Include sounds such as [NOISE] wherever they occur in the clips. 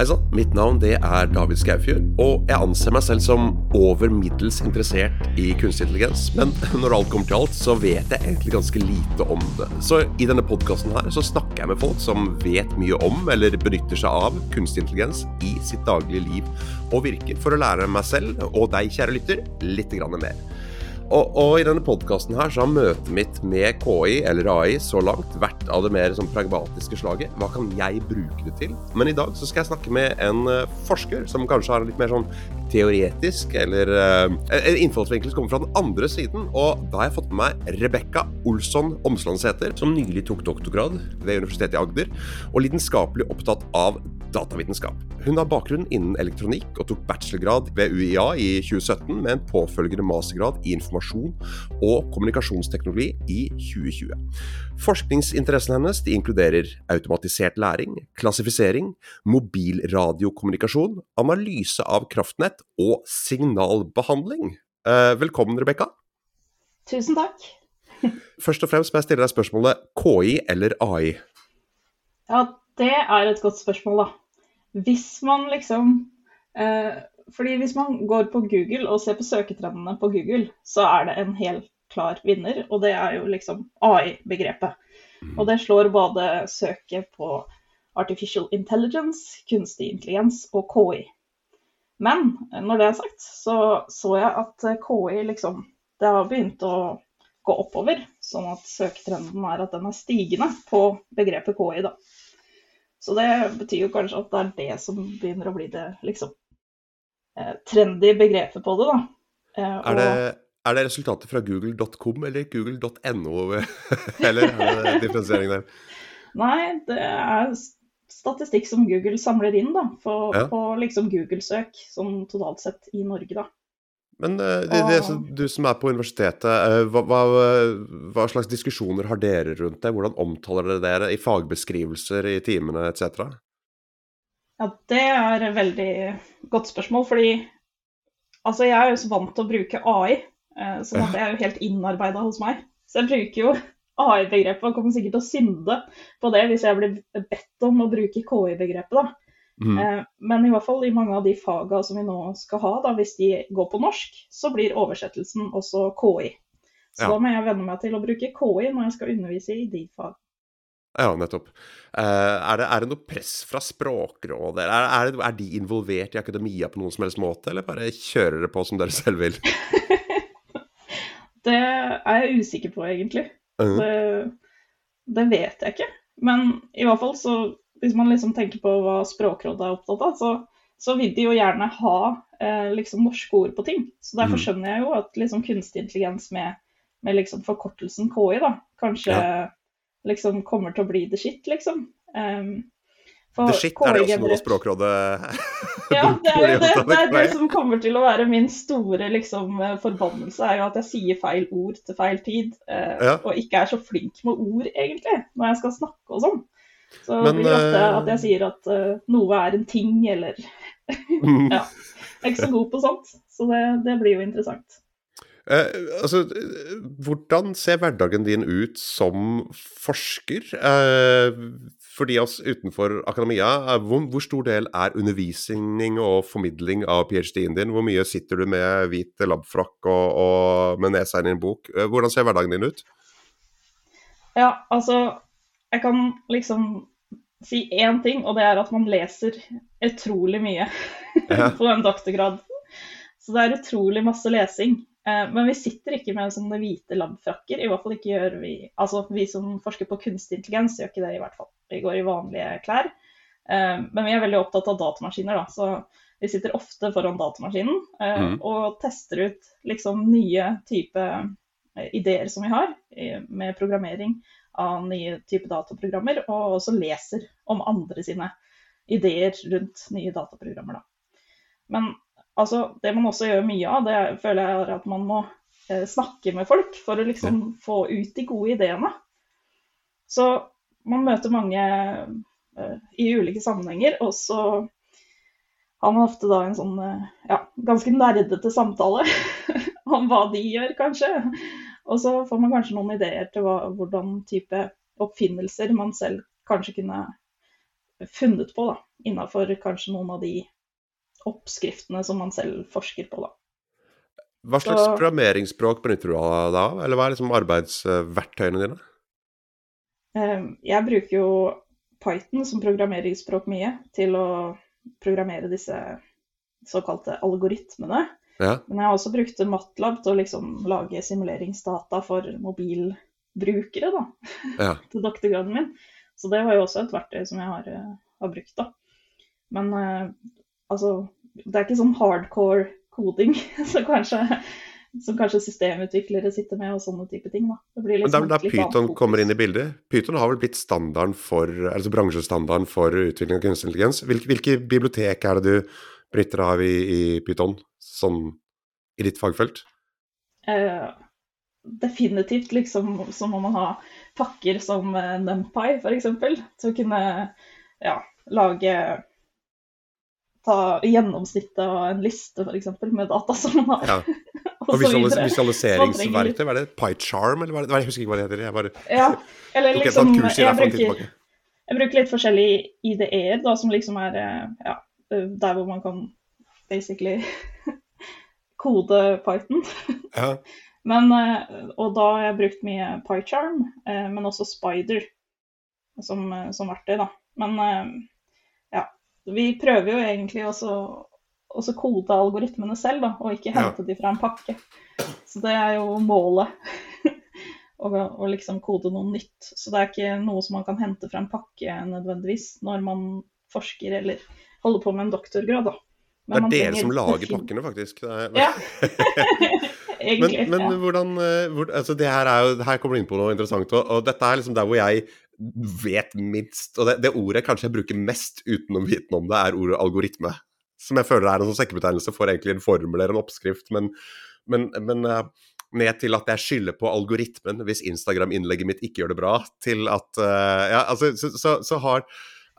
Hei sann, mitt navn det er David Skaufjord, og jeg anser meg selv som over middels interessert i kunstig intelligens. Men [LAUGHS] når alt kommer til alt, så vet jeg egentlig ganske lite om det. Så i denne podkasten her så snakker jeg med folk som vet mye om, eller benytter seg av, kunstig intelligens i sitt daglige liv og virker, for å lære meg selv, og deg kjære lytter, litt mer. Og, og, i denne podkasten her så har møtet mitt med KI, eller AI, så langt vært av det mer sånn pragmatiske slaget. Hva kan jeg bruke det til? Men i dag så skal jeg snakke med en uh, forsker som kanskje har en litt mer sånn teoretisk eller en innfallsvinkel som kommer fra den andre siden. Og da har jeg fått med meg Rebekka Olsson Omslandseter, som nylig tok doktorgrad ved Universitetet i Agder, og lidenskapelig opptatt av datavitenskap. Hun har bakgrunn innen elektronikk og tok bachelorgrad ved UiA i 2017 med en påfølgende mastergrad i informasjon og kommunikasjonsteknologi i 2020. Forskningsinteressene hennes inkluderer automatisert læring, klassifisering, mobilradiokommunikasjon, analyse av kraftnett og signalbehandling. Eh, velkommen, Rebekka. Tusen takk. [LAUGHS] Først og fremst må jeg stille deg spørsmålet KI eller AI? Ja, det er et godt spørsmål, da. Hvis man liksom eh, Fordi hvis man går på Google og ser på søketrendene på Google, så er det en helt klar vinner, og det er jo liksom AI-begrepet. Og det slår både søket på artificial intelligence, kunstig intelligens og KI. Men når det er sagt, så så jeg at KI liksom Det har begynt å gå oppover, sånn at søketrenden er at den er stigende på begrepet KI, da. Så det betyr jo kanskje at det er det som begynner å bli det liksom eh, trendy begrepet på det, da. Eh, er, det, er, det, resultatet fra google.com eller google.no, [LAUGHS] eller er det [LAUGHS] differensiering der? Nei, det er statistikk som Google samler inn da, på, ja. på liksom Google-søk, sånn totalt sett i Norge, da. Men uh, det, det, du som er på universitetet, uh, hva, hva, hva, slags diskusjoner har dere rundt det? Hvordan omtaler dere dere i fagbeskrivelser i timene etc.? Ja, det er et veldig godt spørsmål, fordi altså, jeg er jo så vant til å bruke AI, uh, sånn at det er jo helt innarbeida hos meg. Så jeg bruker jo AI-begrepet og kommer sikkert til å synde på det hvis jeg blir bedt om å bruke KI-begrepet, da. Mm. Eh, men i hvert fall i mange av de faga som vi nå skal ha, da, hvis de går på norsk, så blir oversettelsen også KI. Så ja. da må jeg venne meg til å bruke KI når jeg skal undervise i de fag. Ja, nettopp. Uh, er, det, er, det, noe press fra Språkrådet? Er, er, er, de involvert i akademia på noen som helst måte, eller bare kjører det på som dere selv vil? [LAUGHS] det er jeg usikker på, egentlig. Mm. det, det vet jeg ikke. Men i hvert fall så hvis man liksom tenker på hva Språkrådet er opptatt av, så, så vil de jo gjerne ha eh, liksom norske ord på ting. Så derfor mm. skjønner jeg jo at liksom kunstig intelligens med, med liksom forkortelsen KI da, kanskje ja. liksom kommer til å bli the shit, liksom. Um, the shit er det også noe Språkrådet [LAUGHS] Ja, det er det, det, er det som kommer til å være min store liksom, forbannelse, er jo at jeg sier feil ord til feil tid. Eh, ja. Og ikke er så flink med ord, egentlig, når jeg skal snakke og sånn. Så Men, blir det ofte at jeg eh, sier at uh, noe er en ting, eller [LAUGHS] Ja. Jeg er ikke så god på sånt, så det, det blir jo interessant. Eh, altså, hvordan ser hverdagen din ut som forsker? Eh, for de av oss utenfor akademia, eh, hvor, hvor, stor del er undervisning og formidling av ph.d.-en din? Hvor mye sitter du med hvit labfrakk og, og med nesa i en bok? Hvordan ser hverdagen din ut? Ja, altså jeg kan liksom si én ting, og det er at man leser utrolig mye [LAUGHS] ja. på den doktorgraden. Så det er utrolig masse lesing. Eh, men vi sitter ikke med sånne hvite labfrakker. I hvert fall ikke gjør vi Altså vi som forsker på kunstig intelligens, gjør ikke det i hvert fall. Vi går i vanlige klær. Eh, men vi er veldig opptatt av datamaskiner, da. Så vi sitter ofte foran datamaskinen eh, mm. og tester ut liksom nye type ideer som vi har med programmering av nye typer dataprogrammer, og også leser om andre sine ideer rundt nye dataprogrammer. Da. Men altså, det man også gjør mye av, det føler jeg er at man må eh, snakke med folk for å liksom få ut de gode ideene. Så man møter mange eh, i ulike sammenhenger, og så har man ofte da en sånn eh, ja, ganske nerdete samtale [LAUGHS] om hva de gjør, kanskje. Og så får man kanskje noen ideer til hva, hvordan type oppfinnelser man selv kanskje kunne funnet på, da, innafor kanskje noen av de oppskriftene som man selv forsker på, da. Hva slags Så, programmeringsspråk benytter du av da, eller hva er liksom arbeidsverktøyene dine? Ehm, jeg bruker jo Python som programmeringsspråk mye til å programmere disse såkalte algoritmene. Ja. Men jeg har også brukt Matlab til å liksom lage simuleringsdata for mobilbrukere da, ja. [LAUGHS] til doktorgraden min. Så det var jo også et verktøy som jeg har, eh, har brukt. da. Men uh, altså, det er ikke sånn hardcore koding [LAUGHS] som kanskje, som kanskje systemutviklere sitter med, og sånne type ting. Da. Det blir liksom Men da, da Python kommer inn i bildet? Python har vel blitt standarden for, altså bransjestandarden for utvikling av kunstig intelligens. Hvilke, hvilke, bibliotek er det du bryter av i, i Python, sånn i ditt fagfelt? Uh, definitivt liksom så må man ha pakker som uh, NumPy, f.eks. Til å kunne ja, lage ta gjennomsnittet av en liste, f.eks., med data som man har. Ja. [LAUGHS] og, og visualis visualiseringsverktøy, hva er det? PyCharm, eller hva er det? Jeg husker ikke hva det heter. Jeg bare... Ja, eller [LAUGHS] liksom jeg bruker, jeg bruker, litt forskjellige IDE-er, da, som liksom er eh, ja, der hvor man kan basically kode Python. Ja. [LAUGHS] Men, eh, og da har jeg brukt mye PyCharm, eh, men også Spider som, som verktøy, da. Men ja, vi prøver jo egentlig også å kode algoritmene selv, da, og ikke hente ja. de fra en pakke. Så det er jo målet. [LAUGHS] å, liksom kode noe nytt. Så det er ikke noe som man kan hente fra en pakke nødvendigvis når man forsker eller holder på med en doktorgrad. da. Det er dere som lager pakkene, faktisk. Ja. [LAUGHS] [LAUGHS] Egentlig, men, men ja. hvordan eh, hvor, altså det her, er jo, her kommer du inn på noe interessant. Og, og, dette er liksom der hvor jeg vet minst Og det, det ordet kanskje jeg bruker mest utenom viten om det, er ordet algoritme. Som jeg føler er en sånn sekkebetegnelse for egentlig en formel eller en oppskrift. Men, men, men uh, ned til at jeg skylder på algoritmen hvis Instagram-innlegget mitt ikke gjør det bra, til at uh, Ja, altså, så, så, så har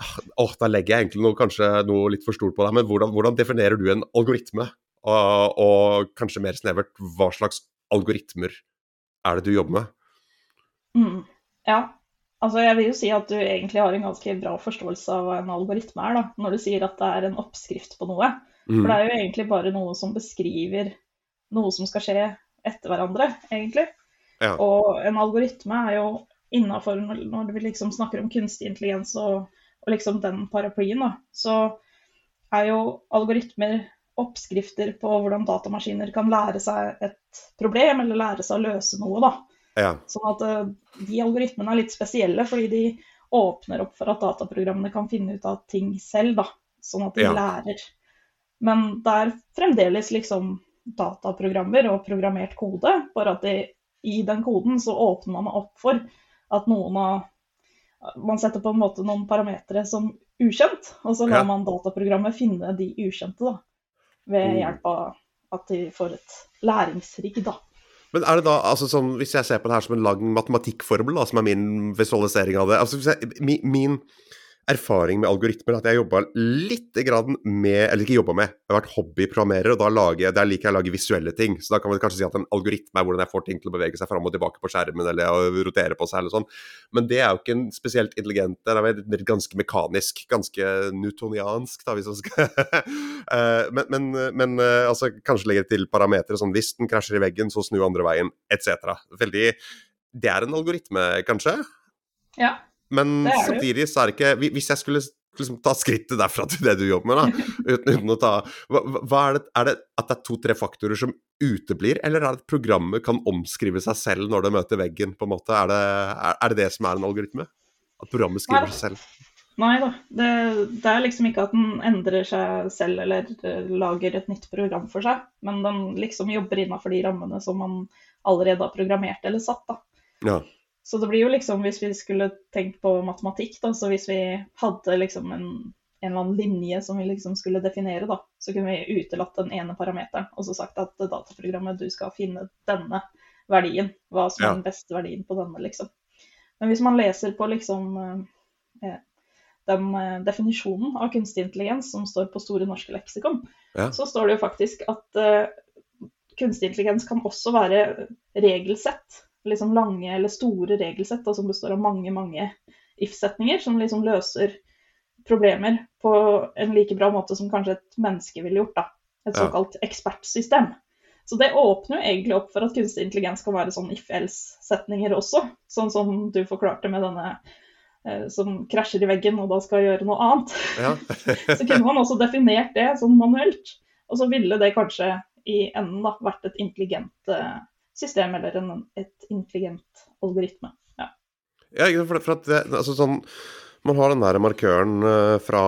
Åh, da legger jeg egentlig noe, kanskje noe litt for stort på deg, men hvordan, hvordan definerer du en algoritme? Og, og, kanskje mer snevert, hva slags algoritmer er det du jobber med? Mm, ja, Altså, jeg vil jo si at du egentlig har en ganske bra forståelse av hva en algoritme er, da, når du sier at det er en oppskrift på noe. Mm. For det er jo egentlig bare noe som beskriver noe som skal skje etter hverandre, egentlig. Ja. Og en algoritme er jo innafor, når vi liksom snakker om kunstig intelligens og, og liksom den paraplyen, da, så er jo algoritmer oppskrifter på hvordan datamaskiner kan lære seg et problem, eller lære seg å løse noe, da. Ja. Sånn at uh, de algoritmene er litt spesielle, fordi de åpner opp for at dataprogrammene kan finne ut av ting selv, da. Sånn at de ja. lærer. Men det er fremdeles liksom dataprogrammer og programmert kode, bare at de, i den koden så åpner man opp for at noen av Man setter på en måte noen parametere som ukjent, og så lar ja. man dataprogrammet finne de ukjente, da. Ved mm. hjelp av at de får et læringsrigg, da. Men er det da, altså sånn, Hvis jeg ser på det her som en lang matematikkformel, da, som er min visualisering av det altså hvis jeg, min, min, erfaring med algoritmer at jeg jobba litt med Eller ikke jobba med, jeg har vært hobbyprogrammerer, og da lager, der liker jeg å lage visuelle ting. Så da kan man kanskje si at en algoritme er hvordan jeg får ting til å bevege seg fram og tilbake på skjermen eller rotere på seg eller sånn. Men det er jo ikke en spesielt intelligent Det er ganske mekanisk, ganske newtoniansk, da, hvis man skal [LAUGHS] eh, Men, men, men eh, altså, kanskje legge til parametere sånn hvis den krasjer i veggen, så snu andre veien, etc. Veldig Det er en algoritme, kanskje? Ja. Men samtidig så er det ikke Hvis jeg skulle liksom ta skrittet derfra til det du jobber med, da, [LAUGHS] uten, uten å ta hva, hva er, det, er, det, at det er to-tre faktorer som uteblir, eller er det at programmet kan omskrive seg selv når det møter veggen, på en måte? Er det er, er det, det som er en algoritme? At programmet skriver Nei, seg selv? Nei da, det, det, er liksom ikke at den endrer seg selv eller uh, lager et nytt program for seg, men den liksom jobber innafor de rammene som man allerede har programmert eller satt, da. Ja. Så det blir jo liksom, hvis vi skulle tenkt på matematikk, da, så hvis vi hadde liksom en, en eller annen linje som vi liksom skulle definere, da, så kunne vi utelatt den ene parameteren og så sagt at dataprogrammet du skal finne denne verdien, hva som er den beste verdien på denne, liksom. Men hvis man leser på liksom eh, den eh, definisjonen av kunstig intelligens som står på Store norske leksikon, ja. så står det jo faktisk at eh, kunstig intelligens kan også være regelsett liksom lange eller store regelsett da, som består av mange, mange if-setninger, som liksom løser problemer på en like bra måte som kanskje et menneske ville gjort. da. Et Ja. såkalt ekspertsystem. Så det åpner jo egentlig opp for at kunstig intelligens kan være sånn if-else-setninger også. Sånn som du forklarte med denne eh, som krasjer i veggen og da skal gjøre noe annet. Ja. [LAUGHS] Så kunne man også definert det sånn manuelt. Og så ville det kanskje i enden da vært et intelligent eh, system eller en, et intelligent algoritme. Ja. Ja, for, for det, altså sånn Man har den der markøren eh, fra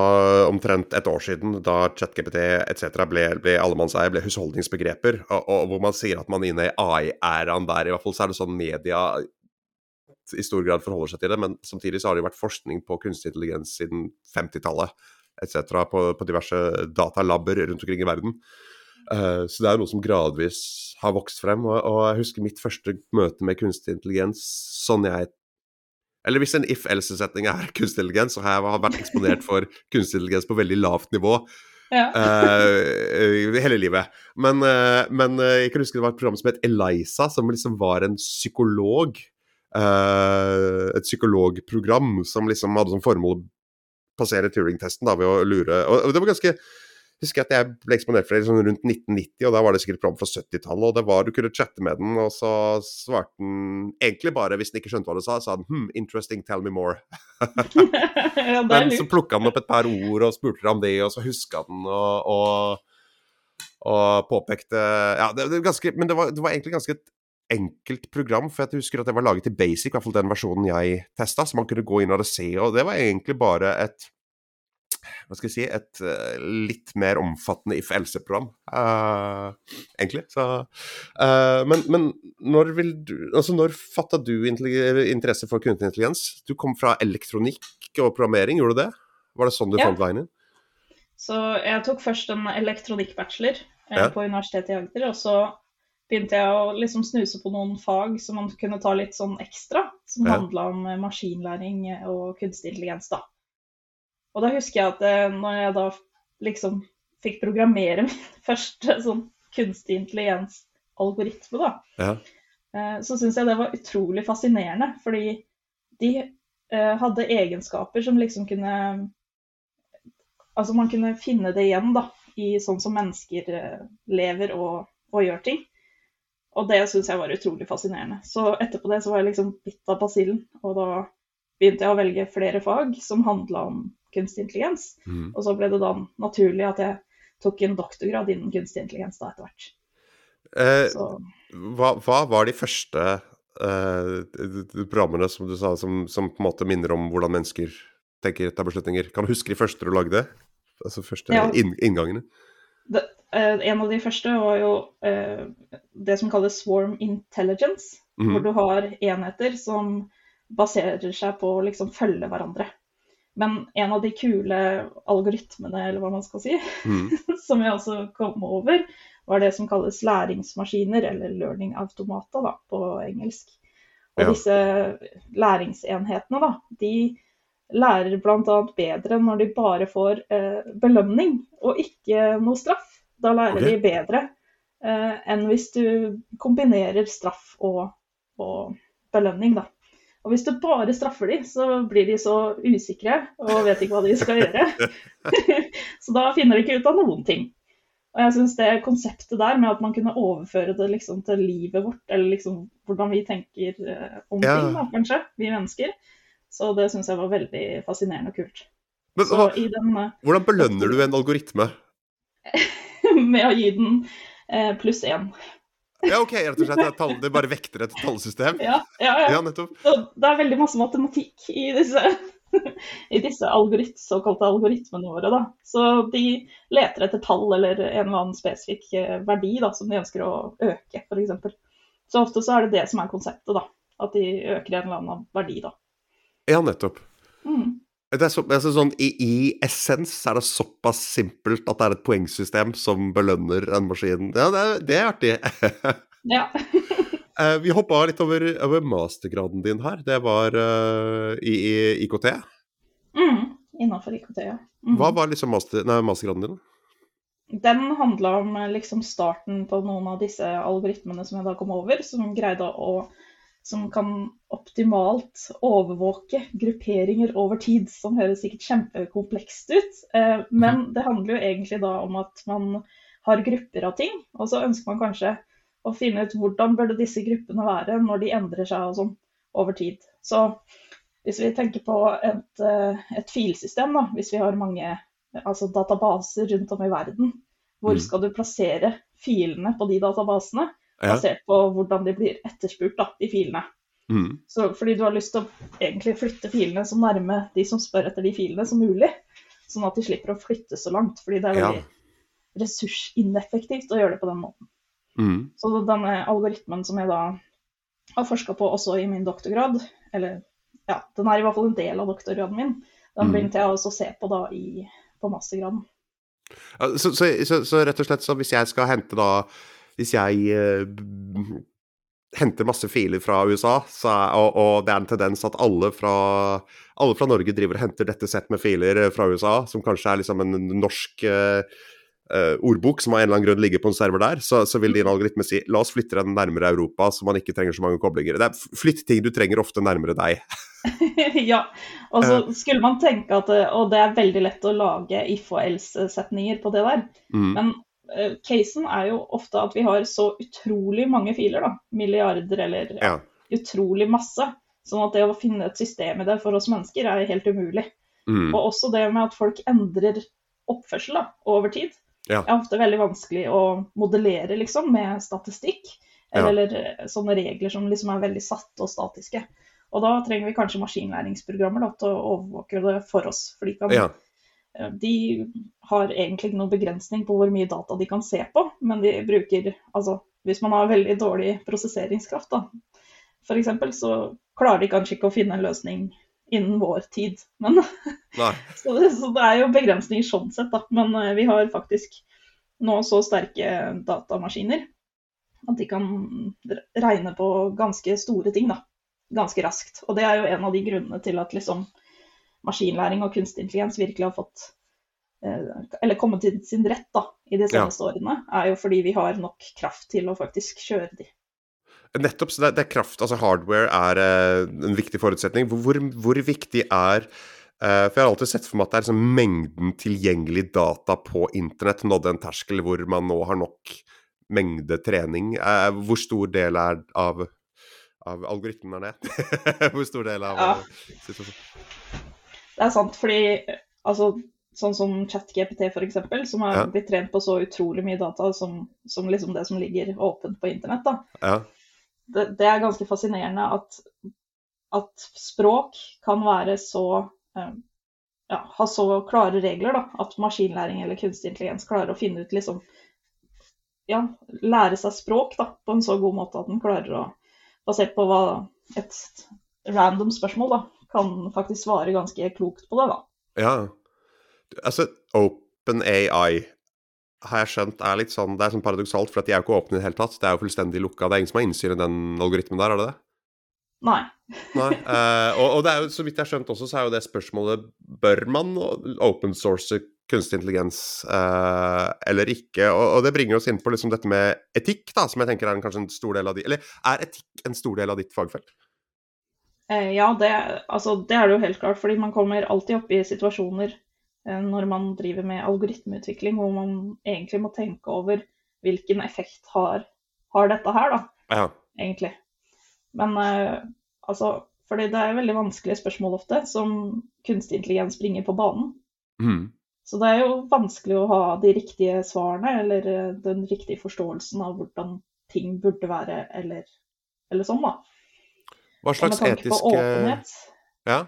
omtrent et år siden, da ChatGPT etc. ble, ble allemannseie, ble husholdningsbegreper, og, og hvor man sier at man er inne i AI-æraen der. I hvert fall så er det sånn media i stor grad forholder seg til det, men samtidig så har det jo vært forskning på kunstig intelligens siden 50-tallet etc. På, på diverse datalabber rundt omkring i verden. Eh, så det er noe som gradvis har vokst frem. Og, og jeg husker mitt første møte med kunstig intelligens sånn jeg Eller hvis en if-else-setning er kunstig intelligens, så har jeg vært eksponert [LAUGHS] for kunstig intelligens på veldig lavt nivå Ja. uh, hele livet. Men, uh, men jeg kan huske det var et program som het Eliza, som liksom var en psykolog. et psykologprogram som liksom hadde som formål å passere Turing-testen ved å lure og det var ganske jeg husker at jeg ble eksponert for det sånn rundt 1990, og da var det sikkert program fra 70-tallet. og det var Du kunne chatte med den, og så svarte den egentlig bare, hvis den ikke skjønte hva du sa, sa den hm, 'interesting, tell me more'. [LAUGHS] ja, Men så plukka den opp et par ord og spurte om det, og så huska den og, og, og påpekte Ja, det, det, ganske, men det var, det var egentlig ganske et enkelt program, for jeg husker at det var laget til basic, i hvert fall den versjonen jeg testa, så man kunne gå inn og se, og det var egentlig bare et hva skal jeg si, et uh, litt mer omfattende if else-program, uh, egentlig. Så, uh, men, men når vil du Altså, når fatta du interesse for kunstig intelligens? Du kom fra elektronikk og programmering, gjorde du det? Var det sånn du Ja. fant veien inn? Så jeg tok først en elektronikkbachelor Ja. på Universitetet i Agder, og så begynte jeg å liksom snuse på noen fag som man kunne ta litt sånn ekstra, som Ja. handla om maskinlæring og kunstig intelligens, da. Og da husker jeg at eh, når jeg da liksom fikk programmere min [LAUGHS] første sånn kunstig intelligens-algoritme, da, Ja. eh, så syns jeg det var utrolig fascinerende, fordi de eh, hadde egenskaper som liksom kunne Altså man kunne finne det igjen da, i sånn som mennesker lever og, og gjør ting. Og det syns jeg var utrolig fascinerende. Så etterpå det så var jeg liksom bitt av basillen, og da begynte jeg å velge flere fag som handla om kunstig intelligens. Mm. Og så ble det da naturlig at jeg tok en doktorgrad innen kunstig intelligens da etter hvert. Eh, hva, hva var de første eh, programmene som du sa som, som på en måte minner om hvordan mennesker tenker, tar beslutninger? Kan du huske de første du lagde? Altså første Ja. inn, inngangene? det, eh, en av de første var jo eh, det som kalles swarm intelligence, hvor Mhm. du har enheter som baserer seg på å liksom følge hverandre. Men en av de kule algoritmene, eller hva man skal si, mm. [LAUGHS] som jeg også kom over, var det som kalles læringsmaskiner, eller learning automata da, på engelsk. Og Ja. disse læringsenhetene, da, de lærer bl.a. bedre når de bare får eh, belønning og ikke noe straff. Da lærer okay. de bedre eh, enn hvis du kombinerer straff og, og belønning, da. Og hvis du bare straffer de, så blir de så usikre og vet ikke hva de skal gjøre. [LAUGHS] så da finner de ikke ut av noen ting. Og jeg syns det konseptet der med at man kunne overføre det liksom til livet vårt, eller liksom hvordan vi tenker eh, om Ja. ting, da, kanskje, vi mennesker. Så det syns jeg var veldig fascinerende og kult. Men hva, i den eh, hvordan belønner du en algoritme? [LAUGHS] med å gi den eh, pluss én. Ja, OK, rett og slett. Tall, det bare vekter et tallsystem? Ja, ja, ja. Ja, nettopp. Så det er veldig masse matematikk i disse, [LAUGHS] i disse algorit, såkalte algoritmene våre. Da. Så de leter etter tall eller en eller annen spesifikk eh, verdi da, som de ønsker å øke, f.eks. Så ofte så er det det som er konseptet, da. At de øker en eller annen verdi, da. Ja, nettopp. Mm. Det er så, altså sånn, i, I essens er det såpass simpelt at det er et poengsystem som belønner en maskin. Ja, det er, det er artig. [LAUGHS] Ja. [LAUGHS] Eh, vi hoppa litt over, over mastergraden din her. Det var uh, i, i IKT. Mm. Innafor IKT, ja. Mm. Hva var liksom master, nei, mastergraden din? Den handla om eh, liksom starten på noen av disse algoritmene som jeg da kom over, som greide å som kan optimalt overvåke grupperinger over tid, som høres sikkert kjempekomplekst ut. Eh, men mhm. det handler jo egentlig da om at man har grupper av ting, og så ønsker man kanskje å finne ut hvordan burde disse gruppene være når de endrer seg og sånn over tid. Så hvis vi tenker på et, eh, et filsystem, da, hvis vi har mange altså databaser rundt om i verden, hvor mm. skal du plassere filene på de databasene? Basert på hvordan de blir etterspurt, da, de filene. Mm. Så fordi du har lyst til å egentlig flytte filene så nærme de som spør etter de filene som mulig. Sånn at de slipper å flytte så langt, fordi det er veldig ja. ressursineffektivt å gjøre det på den måten. Mm. Så denne algoritmen som jeg da har forska på også i min doktorgrad, eller ja, den er i hvert fall en del av doktorgraden min, den mm. begynte jeg også å se på da i, på mastergraden. Så, så, så, så, rett og slett så hvis jeg skal hente da hvis jeg uh, henter masse filer fra USA, så, og, og, det er en tendens at alle fra, alle fra, Norge driver og henter dette sett med filer fra USA, som kanskje er liksom en norsk uh, uh, ordbok som av en eller annen grunn ligger på en server der, så, så, vil din algoritme si la oss flytte den nærmere Europa, så man ikke trenger så mange koblinger. Det er Flytt ting du trenger ofte nærmere deg. [LAUGHS] [LAUGHS] ja, og så skulle man tenke at Og det er veldig lett å lage if og else-setninger på det der, mm. men Eh, casen er jo ofte at vi har så utrolig mange filer, da. Milliarder eller ja, utrolig masse. Sånn at det å finne et system i det for oss mennesker er helt umulig. Mm. Og også det med at folk endrer oppførsel da, over tid. Ja. er ofte veldig vanskelig å modellere liksom, med statistikk. Ja. Eller eh, sånne regler som liksom er veldig satte og statiske. Og da trenger vi kanskje maskinlæringsprogrammer da, til å overvåke det for oss. For de kan ja. De har egentlig ikke noen begrensning på hvor mye data de kan se på, men de bruker altså hvis man har veldig dårlig prosesseringskraft, da, f.eks., så klarer de kanskje ikke å finne en løsning innen vår tid. Men, [LAUGHS] så, det, så, det, er jo begrensninger sånn sett, da. Men uh, vi har faktisk nå så sterke datamaskiner at de kan regne på ganske store ting, da. Ganske raskt. Og det er jo en av de grunnene til at liksom maskinlæring og kunstig intelligens virkelig har fått eh, eller kommet til sin rett da, i de seneste ja. årene, er jo fordi vi har nok kraft til å faktisk kjøre de. Nettopp. så det, er kraft, altså Hardware er uh, en viktig forutsetning. Hvor, hvor viktig er uh, For jeg har alltid sett for meg at det er liksom mengden tilgjengelig data på internett nådde en terskel hvor man nå har nok mengde trening. Hvor stor del er av, av algoritmen er det? [LAUGHS] hvor stor del av ja. situasjonen? Det er sant, fordi altså, sånn som ChatGPT f.eks., som har ja. blitt trent på så utrolig mye data som, som liksom det som ligger åpent på internett. Ja. Det, det, er ganske fascinerende at, at, språk kan være så um, ja, ha så klare regler, da, at maskinlæring eller kunstig intelligens klarer å finne ut liksom Ja, lære seg språk da, på en så god måte at den klarer å Basert på hva et random spørsmål, da, kan faktisk svare ganske klokt på det, da. Ja. Altså, OpenAI har jeg skjønt er litt sånn Det er sånn paradoksalt, for de er jo ikke åpne i det hele tatt. Det er jo fullstendig lukka. Det er ingen som har innsyn i den algoritmen der, er det det? Nei. [LAUGHS] Nei. Uh, og, og, det er jo, så vidt jeg har skjønt også, så er jo det spørsmålet Bør man open source kunstig intelligens uh, eller ikke? Og, og, det bringer oss inn på liksom dette med etikk, da, som jeg tenker er en, kanskje en stor del av de Eller er etikk en stor del av ditt fagfelt? Eh, ja, det, altså, det, er det jo helt klart. Fordi man kommer alltid opp i situasjoner eh, når man driver med algoritmeutvikling hvor man egentlig må tenke over hvilken effekt har, har dette her, da. Ja. Egentlig. Men eh, altså Fordi det er veldig vanskelige spørsmål ofte som kunstig intelligens bringer på banen. Mm. Så det er jo vanskelig å ha de riktige svarene eller den riktige forståelsen av hvordan ting burde være, eller, eller sånn, da. Hva slags etiske Med tanke på åpenhet, ja?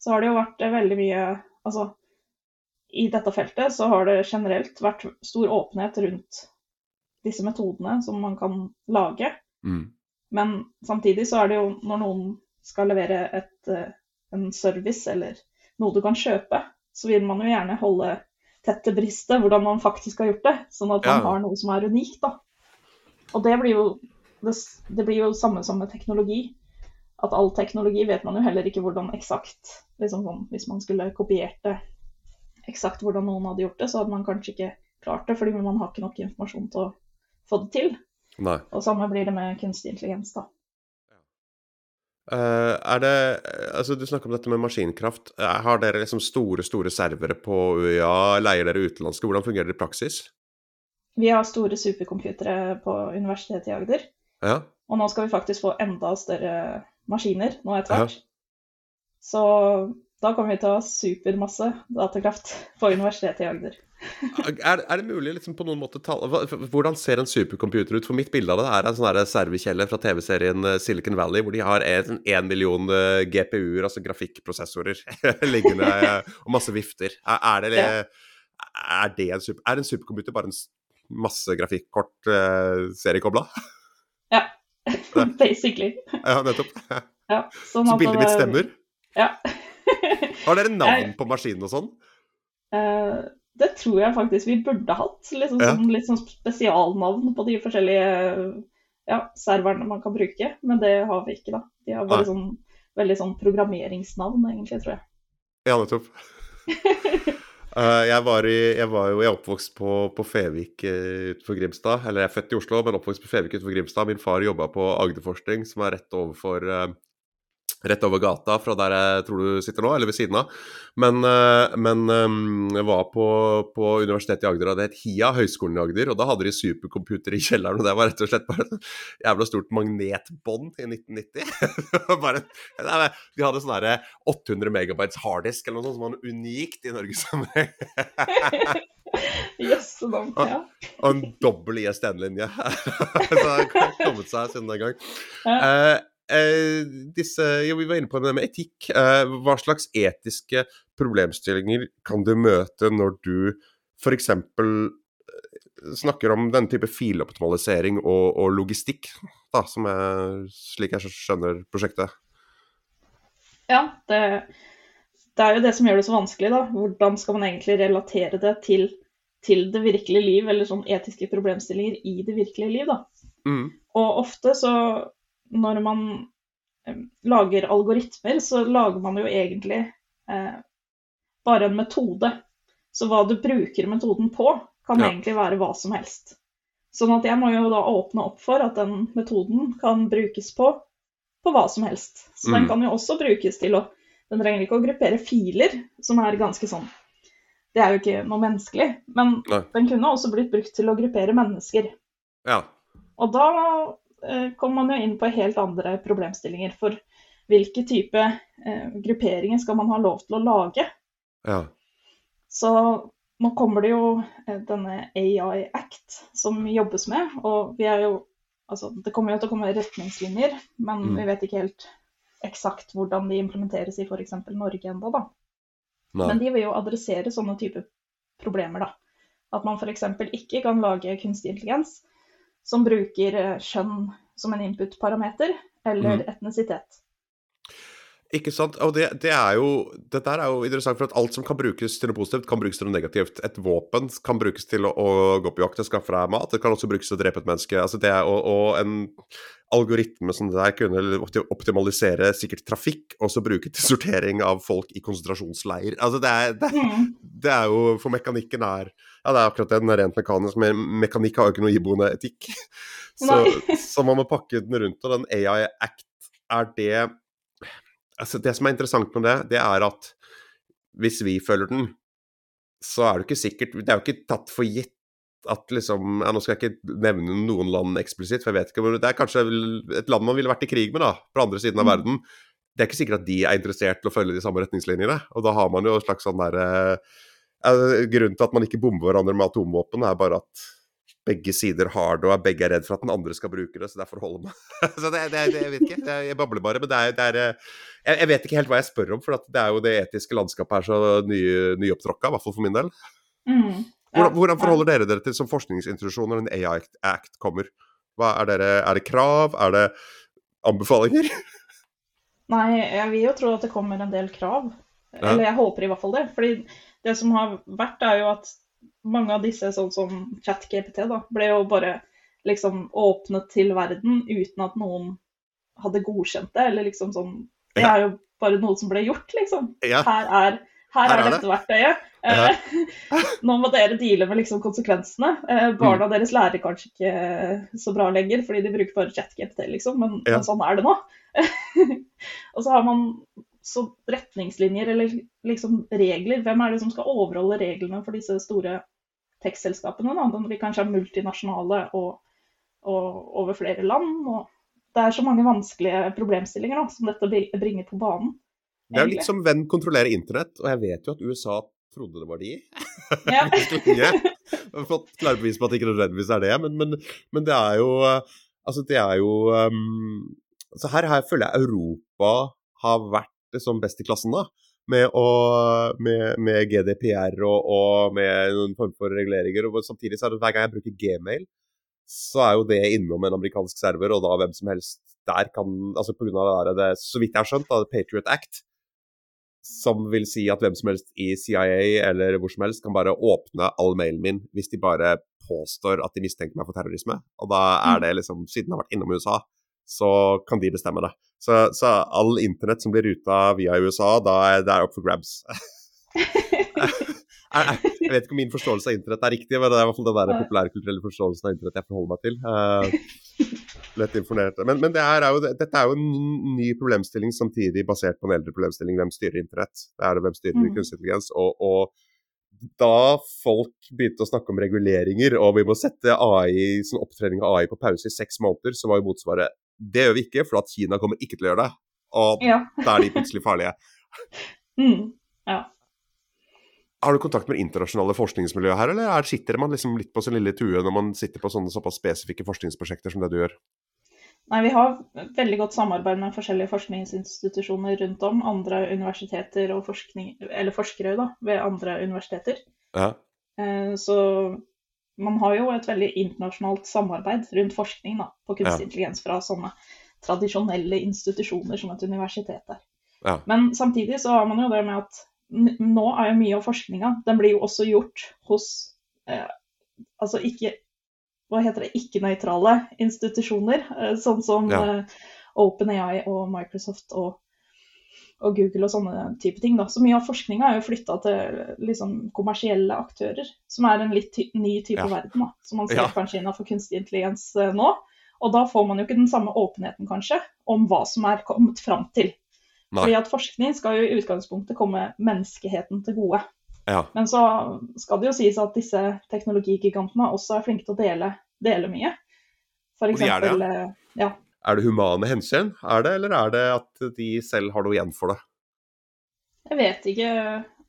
så har det jo vært veldig mye Altså, i dette feltet så har det generelt vært stor åpenhet rundt disse metodene som man kan lage. Mm. Men samtidig så er det jo når noen skal levere et, eh, en service eller noe du kan kjøpe, så vil man jo gjerne holde tett til bristet hvordan man faktisk har gjort det, sånn at man har noe som er unikt, da. Og det blir jo det, det blir jo samme som med teknologi at all teknologi vet man jo heller ikke hvordan eksakt liksom sånn, Hvis man skulle kopiert det eksakt hvordan noen hadde gjort det, så hadde man kanskje ikke klart det, fordi man har ikke nok informasjon til å få det til. Nei. Og samme blir det med kunstig intelligens, da. Uh, er det Altså, du snakker om dette med maskinkraft. Har dere liksom store, store servere på UiA? Leier dere utenlandske? Hvordan fungerer det i praksis? Vi har store supercomputere på Universitetet i Agder. Ja. Og nå skal vi faktisk få enda større maskiner nå etter hvert. Ja. Så da kommer vi til å ha supermasse datakraft [LAUGHS] på Universitetet i Agder. er, er, det mulig liksom på noen måte ta, Hvordan ser en supercomputer ut? For mitt bilde av det er en sånn servekjelle fra TV-serien eh, Silicon Valley, hvor de har en, en million eh, GPU-er, altså grafikkprosessorer, [LAUGHS] liggende, eh, og masse vifter. Er, er, det, er, det en, super, er en supercomputer bare en masse grafikkort uh, seriekobla? [LAUGHS] Ja. [LAUGHS] Basically. Ja, nettopp. [LAUGHS] Ja, sånn Så bildet mitt stemmer? Ja. [LAUGHS] Har dere navn på maskinen og sånn? Uh, det tror jeg faktisk vi burde hatt. Liksom, ja. sånn, litt sånn spesialnavn på de forskjellige ja, serverne man kan bruke. Men det har vi ikke, da. De har bare sånn, veldig sånn programmeringsnavn, egentlig, tror jeg. Ja, nettopp. Uh, jeg, var i, jeg var jo jeg oppvokst på, på Fevik uh, utenfor Grimstad. Eller jeg er født i Oslo, men oppvokst på Fevik utenfor Grimstad. Min far jobba på Agderforskning, som er rett overfor uh, rett over gata fra der jeg tror du sitter nå, eller ved siden av. Men, eh, men jeg var på, på Universitetet i Agder, og det het HIA, Høgskolen i Agder. Og da hadde de supercomputer i kjelleren, og det var rett og slett bare et jævla stort magnetbånd i 1990. [LAUGHS] bare, de hadde sånn 800 megabytes harddisk eller noe sånt som var unikt i Norgessammenheng. [LAUGHS] Jøss, yes, ja. Og en dobbel ISDN-linje. [LAUGHS] så det har kommet seg siden den gang. Ja. Uh, eh, disse, ja, Vi var inne på det med etikk. Eh, hva slags etiske problemstillinger kan du møte når du f.eks. Eh, snakker om denne type filoptimalisering og, og logistikk, da, som er slik jeg skjønner prosjektet? Ja, det, det, er jo det som gjør det så vanskelig. da. Hvordan skal man egentlig relatere det til, til det virkelige liv, eller sånn etiske problemstillinger i det virkelige liv? da. Mm. Og ofte så når man eh, lager algoritmer, så lager man jo egentlig eh, bare en metode. Så hva du bruker metoden på, kan ja. egentlig være hva som helst. Sånn at jeg må jo da åpne opp for at den metoden kan brukes på, på hva som helst. Så mm. den kan jo også brukes til å Den trenger ikke å gruppere filer, som er ganske sånn Det er jo ikke noe menneskelig. Men Nei. den kunne også blitt brukt til å gruppere mennesker. Ja. Og da kommer man jo inn på helt andre problemstillinger. For hvilke type eh, grupperinger skal man ha lov til å lage? Ja. Så nå kommer det jo eh, denne AI Act som jobbes med. Og vi er jo Altså, det kommer jo til å komme retningslinjer, men mm. vi vet ikke helt eksakt hvordan de implementeres i f.eks. Norge ennå, da. Nei. Men de vil jo adressere sånne type problemer, da. At man f.eks. ikke kan lage kunstig intelligens som bruker kjønn skjønn som en input-parameter, eller mm. etnisitet. Ikke sant. Og det, det, er jo Dette er jo interessant, for at alt som kan brukes til noe positivt, kan brukes til noe negativt. Et våpen kan brukes til å, å gå på jakt og skaffe deg mat. Det kan også brukes til å drepe et menneske. Altså det, og, og en algoritme som det der kunne optimalisere sikkert trafikk, og så bruke til sortering av folk i konsentrasjonsleir. Altså det er, det, mm. det er jo For mekanikken er Ja, det er akkurat det. Den er rent mekanisk. Men mekanikk har jo ikke noe iboende etikk. [LAUGHS] Så, så man må pakke den rundt. Og den AI Act, er det altså Det som er interessant med det, det er at hvis vi følger den, så er det ikke sikkert Det er jo ikke tatt for gitt at liksom ja, Nå skal jeg ikke nevne noen land eksplisitt, for jeg vet ikke hvor Det er kanskje et land man ville vært i krig med, da, på andre siden av mm. verden. Det er ikke sikkert at de er interessert til å følge de samme retningslinjene. Og da har man jo en slags sånn derre eh, Grunnen til at man ikke bomber hverandre med atomvåpen, er bare at begge sider har det, og begge er redd for at den andre skal bruke det, så derfor holder man [LAUGHS] Så det, det, det, jeg vet ikke, jeg babler bare. Men det er, det er eh, jeg, jeg, vet ikke helt hva jeg spør om, for det er jo det etiske landskapet her så ny, nyopptråkka, i hvert fall for min del. Mm. Hvordan, hvordan, forholder dere dere til som forskningsinstitusjon når en AI Act kommer? Er, dere, er, det krav? Er det anbefalinger? [LAUGHS] Nei, jeg vil jo tro at det kommer en del krav. Eller jeg håper i hvert fall det. Fordi det som har vært, er jo at mange av disse, sånn som ChatGPT, da, ble jo bare liksom åpnet til verden uten at noen hadde godkjent det. Eller liksom sånn Det er jo bare noe som ble gjort, liksom. Ja. Her er her er, dette verktøyet. Ja. [LAUGHS] Nå må dere deale med liksom konsekvensene. Barna mm. deres lærer kanskje ikke så bra lenger, fordi de bruker bare ChatGPT, liksom, men, ja. men sånn er det nå. [LAUGHS] og så har man så retningslinjer eller liksom regler. Hvem er det som skal overholde reglene for disse store tekstselskapene? Da? De kanskje er multinasjonale og, og, over flere land. og Det er så mange vanskelige problemstillinger da, som dette bringer på banen. Det er jo litt som hvem kontrollerer internett, og jeg vet jo at USA trodde det var de. [LAUGHS] Ja. [LAUGHS] jeg har fått klare bevis på at det ikke nødvendigvis er det, men, men, men, det er jo Altså, det er jo um, Så her, her føler jeg Europa har vært som best i klassen, da. Med, å, med, med GDPR og, og, med noen form for reguleringer. Og samtidig så er det hver gang jeg bruker Gmail, så er jo det innom en amerikansk server, og da hvem som helst der kan Altså pga. det, det, så vidt jeg har skjønt, da, Patriot Act, som vil si at hvem som helst i CIA eller hvor som helst kan bare åpne all mailen min hvis de bare påstår at de mistenker meg for terrorisme. Og da er mm. det liksom, siden jeg har vært innom USA, så kan de bestemme det. Så, så all internett som blir ruta via USA, da er det opp for grabs. [LAUGHS] jeg vet ikke om min forståelse av internett er riktig, men det er i hvert fall den der populærkulturelle forståelsen av internett jeg forholder meg til. Uh, lett informert. Men, men det er jo, dette er jo en ny problemstilling samtidig basert på en eldre problemstilling. Hvem styrer internett? Det er det hvem styrer mm. kunstig intelligens. Og, og, da folk begynte å snakke om reguleringer, og vi må sette AI, sånn opptrening av AI på pause i seks måneder, så var jo motsvaret det gjør vi ikke, for at Kina kommer ikke til å gjøre det. Og ja. da er de plutselig farlige. [LAUGHS] mm. ja. Har du kontakt med internasjonale forskningsmiljøer her, eller sitter man liksom litt på sin lille tue når man sitter på sånne såpass spesifikke forskningsprosjekter som det du gjør? Nei, Vi har veldig godt samarbeid med forskjellige forskningsinstitusjoner rundt om. Andre universiteter og forskning, eller forskere da, ved andre universiteter. Ja. Eh, så man har jo et veldig internasjonalt samarbeid rundt forskning da, på kunstig ja. intelligens fra sånne tradisjonelle institusjoner som et universitet er. Ja. Men samtidig så har man jo det med at nå er jo mye av forskninga Den blir jo også gjort hos eh, altså ikke hva heter det, ikke-nøytrale institusjoner, eh, sånn som ja. eh, OpenAI og Microsoft og, og, Google og sånne type ting. Da. Så mye av forskninga er jo flytta til liksom, kommersielle aktører, som er en litt ty ny type ja. verden, da, som man ser ja. kanskje innenfor kunstig intelligens uh, nå. Og da får man jo ikke den samme åpenheten, kanskje, om hva som er kommet fram til. Nei. Fordi at forskning skal jo i utgangspunktet komme menneskeheten til gode. Ja. Men så skal det jo sies at disse teknologigigantene også er flinke til å dele, dele mye. For eksempel, de er, det, ja. Eh, ja. Er det humane hensyn, er det, eller er det at de selv har noe igjen for det? Jeg vet ikke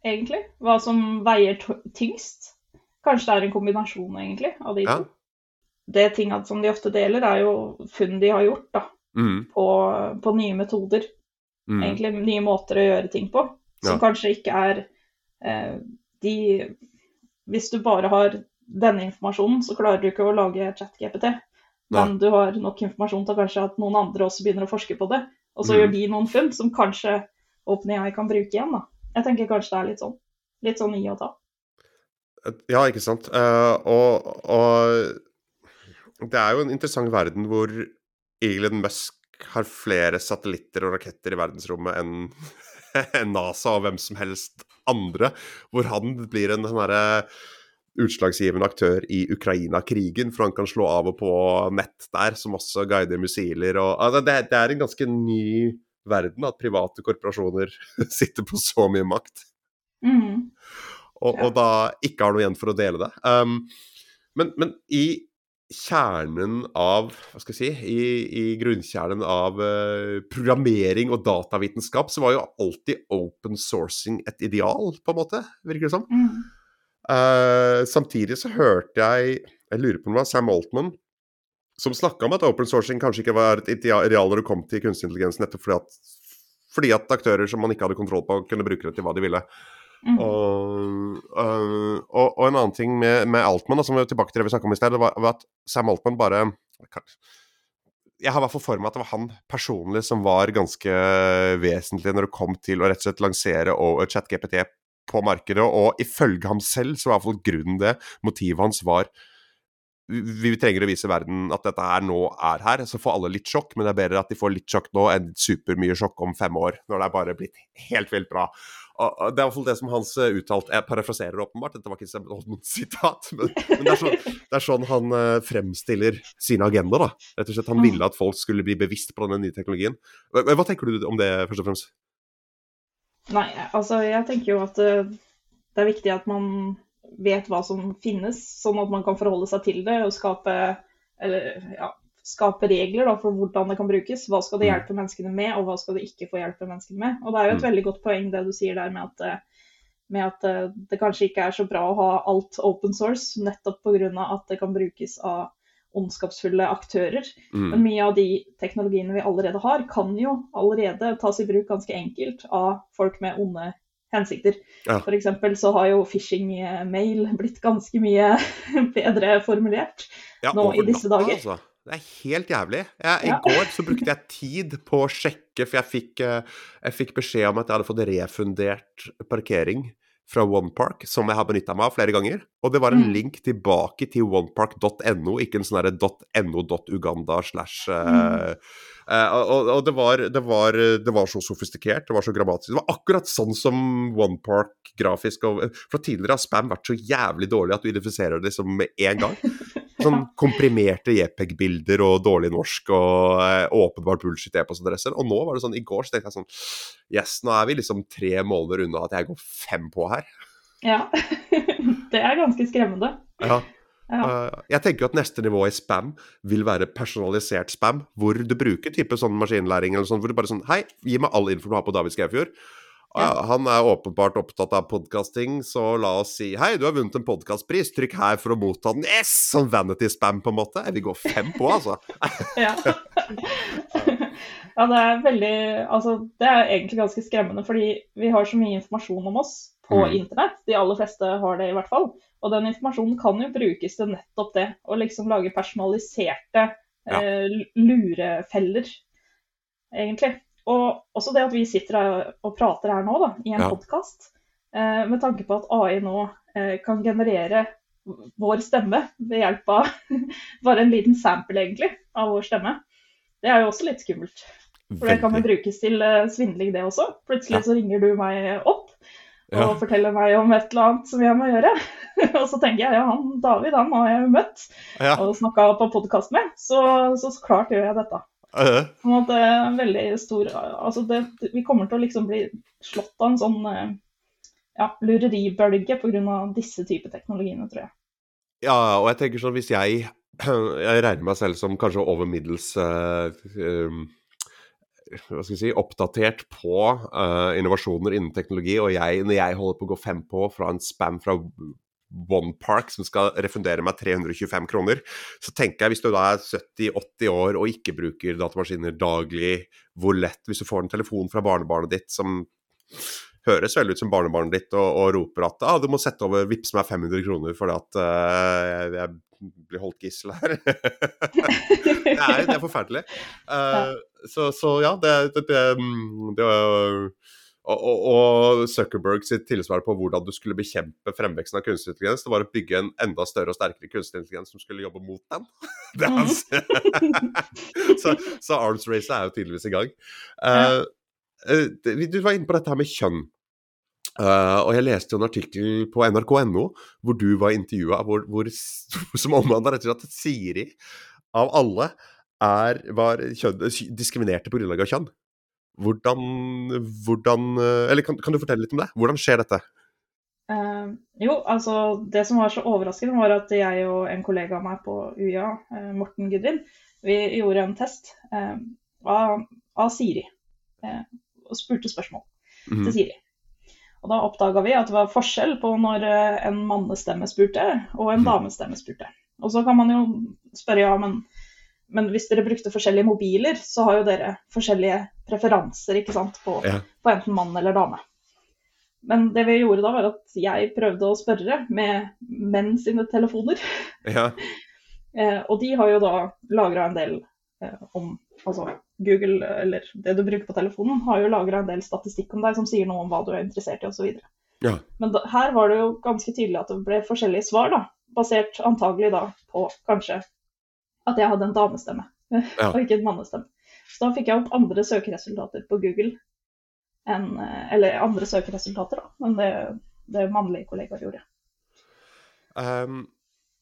egentlig hva som veier tyngst. Kanskje det er en kombinasjon egentlig av de ja. to. Det tingene som de ofte deler, er jo funn de har gjort da, mm. på, på, nye metoder. Mm. Egentlig nye måter å gjøre ting på, som ja. kanskje ikke er eh, de Hvis du bare har denne informasjonen, så klarer du ikke å lage chat-GPT. Men du har nok informasjon til kanskje at noen andre også begynner å forske på det. Og så mm. gjør de noen funn som kanskje OpenAI kan bruke igjen. da. Jeg tenker kanskje det er litt sånn. Litt sånn i og ta. Ja, ikke sant. Uh, og, og det er jo en interessant verden hvor Elon Musk har flere satellitter og raketter i verdensrommet enn [LAUGHS] en NASA og hvem som helst andre. Hvor han blir en sånn herre utslagsgivende aktør i Ukraina-krigen, for han kan slå av og på nett der, som også guider missiler. Og, altså, det, det, er en ganske ny verden at private korporasjoner [LAUGHS] sitter på så mye makt. Mm. Og, og, da ikke har noe igjen for å dele det. Um, men, men, i kjernen av Hva skal jeg si I, i grunnkjernen av uh, programmering og datavitenskap, så var jo alltid open sourcing et ideal, på en måte, virker det som. Mm. Uh, samtidig så hørte jeg Jeg lurer på om det var Sam Altman som snakka om at open sourcing kanskje ikke var et ideal når det kom til kunstig intelligens, nettopp fordi at, fordi at aktører som man ikke hadde kontroll på, kunne bruke det til hva de ville. Mm. Og, uh, og, og, en annen ting med, med Altman, som vi er tilbake til det vi snakka om i sted, var, var, at Sam Altman bare Jeg har i hvert fall for meg at det var han personlig som var ganske vesentlig når det kom til å rett og slett lansere ChatGPT på markedet. Og ifølge ham selv så var i hvert fall grunnen det, motivet hans var vi trenger å vise verden at dette her nå er her. Så får alle litt sjokk, men det er bedre at de får litt sjokk nå enn supermye sjokk om fem år, når det er bare blitt helt vilt bra. og det er i hvert fall det som Hans uttalt uttalte Jeg parafraserer åpenbart, dette var ikke noen [LAUGHS] sitat, men, men det, er sånn, det, er sånn, han uh, fremstiller sine agenda, da. Rett og slett, Han ville at folk skulle bli bevisst på denne nye teknologien. Hva tenker du om det, først og fremst? Nei, altså jeg tenker jo at uh, det er viktig at man vet hva som finnes, sånn at man kan forholde seg til det og skape, eller, ja, skape regler da, for hvordan det kan brukes. Hva skal det mm. hjelpe menneskene med, og hva skal det ikke få hjelpe menneskene med. Og Det er jo et mm. veldig godt poeng det du sier der med at, eh, med at eh, det kanskje ikke er så bra å ha alt open source, nettopp pga. at det kan brukes av ondskapsfulle aktører. Mm. Men mye av de teknologiene vi allerede har, kan jo allerede tas i bruk ganske enkelt av folk med onde hensikter. Ja. F.eks. så har jo phishing-mail blitt ganske mye [LAUGHS] bedre formulert ja, nå i disse dager. Altså. Det er helt jævlig. Jeg, I ja. går så brukte jeg tid på å sjekke, for jeg fikk, eh, jeg fikk, beskjed om at jeg hadde fått refundert parkering fra OnePark, som jeg har benytta meg av flere ganger. Og det var en mm. link tilbake til onepark.no, ikke en sånn .no.uganda slash uh, uh, og, og det, var, det, var, det, var, så sofistikert, det var så grammatisk. Det var akkurat sånn som OnePark grafisk. Og, for tidligere har spam vært så jævlig dårlig at du identifiserer det som med en gang. [LAUGHS] Sånn komprimerte JPEG-bilder og dårlig norsk og eh, åpenbart bullshit e-postadresser. Og nå var det sånn, i går så tenkte jeg sånn Yes, nå er vi liksom tre måneder unna at jeg går fem på her. Ja. [LAUGHS] det er ganske skremmende. Ja. Ja. Uh, jeg tenker jo at neste nivå i spam vil være personalisert spam, hvor du bruker type sånn maskinlæring eller sånn, hvor du bare sånn Hei, gi meg all info du har på David Skefjord. Ja. Han er åpenbart opptatt av podkasting, så la oss si hei, du har vunnet en podkastpris, trykk her for å motta den. Yes! Sånn vanity-spam, på en måte. Jeg vil gå fem på, altså. [LAUGHS] ja. ja, det er veldig Altså, det er egentlig ganske skremmende, fordi vi har så mye informasjon om oss på mm. internett. De aller fleste har det, i hvert fall. Og den informasjonen kan jo brukes til nettopp det. Å liksom lage personaliserte ja. eh, lurefeller, egentlig. Og også det at vi sitter og prater her nå, da, i en ja. podkast, eh, med tanke på at AI nå eh, kan generere vår stemme ved hjelp av [LAUGHS] bare en liten sample, egentlig, av vår stemme. Det er jo også litt skummelt. For det kan jo brukes til uh, svindling, det også. Plutselig ja. så ringer du meg opp og ja. forteller meg om et eller annet som jeg må gjøre. [LAUGHS] og så tenker jeg ja, han David han har jeg møtt og snakka på podkast med, så, så, så klart gjør jeg dette. Sånn at det er en veldig stor Altså det, vi kommer til å liksom bli slått av en sånn eh, ja, lureribølge pga. disse typer teknologiene, tror jeg. Ja, og jeg tenker sånn hvis jeg [CLEARS THROAT] Jeg regner meg selv som kanskje over middels uh, um, hva skal jeg si, oppdatert på uh, innovasjoner innen teknologi, og jeg, når jeg holder på å gå fem på fra en spam fra One Park som skal refundere meg 325 kroner, så tenker jeg hvis du da er 70-80 år og ikke bruker datamaskiner daglig, hvor lett hvis du får en telefon fra barnebarnet ditt som høres veldig ut som barnebarnet ditt og, og roper at ah, du må sette over, vippse meg 500 kroner fordi at uh, jeg, jeg, blir holdt gissel her. [LAUGHS] det, er, det er forferdelig. Uh, så, så, ja, det, det, det, det og, og, Zuckerberg sitt tilsvar på hvordan du skulle bekjempe fremveksten av kunstig intelligens, det var å bygge en enda større og sterkere kunstig intelligens som skulle jobbe mot den. [LAUGHS] hans. [LAUGHS] så, så arms race er jo tydeligvis i gang. Uh, du var inne på dette her med kjønn. Uh, og jeg leste jo en artikkel på nrk.no hvor du var intervjua, [LAUGHS] som omhandla rett og slett at Siri, av alle, er, var kjønn, diskriminerte av kjønn. Hvordan, hvordan eh, Eller kan, kan, du fortelle litt om det? Hvordan skjer dette? Uh, jo, altså det som var så overraskende, var at jeg og en kollega av meg på UiA, uh, Morten Gudvin, vi gjorde en test uh, av, av, Siri. og spurte spørsmål mm. til Siri. Og da oppdaga vi at det var forskjell på når en mannestemme spurte og en mhm. damestemme spurte. Og så kan man jo spørre ja, men men hvis dere brukte forskjellige mobiler, så har jo dere forskjellige preferanser ikke sant, på, ja. på, enten mann eller dame. Men det vi gjorde da, var at jeg prøvde å spørre med menn sine telefoner. [LAUGHS] Ja. [LAUGHS] eh, og de har jo da lagra en del eh, om Altså Google, eller det du bruker på telefonen, har jo lagra en del statistikk om deg som sier noe om hva du er interessert i osv. Ja. Men da, her var det jo ganske tydelig at det ble forskjellige svar, da. Basert antagelig da på kanskje at jeg hadde en damestemme, [LAUGHS] ja. og ikke en mannestemme. Så da fikk jeg opp andre søkeresultater på Google. En, Eller andre søkeresultater, da, enn det, det mannlige kollegaer gjorde. Um,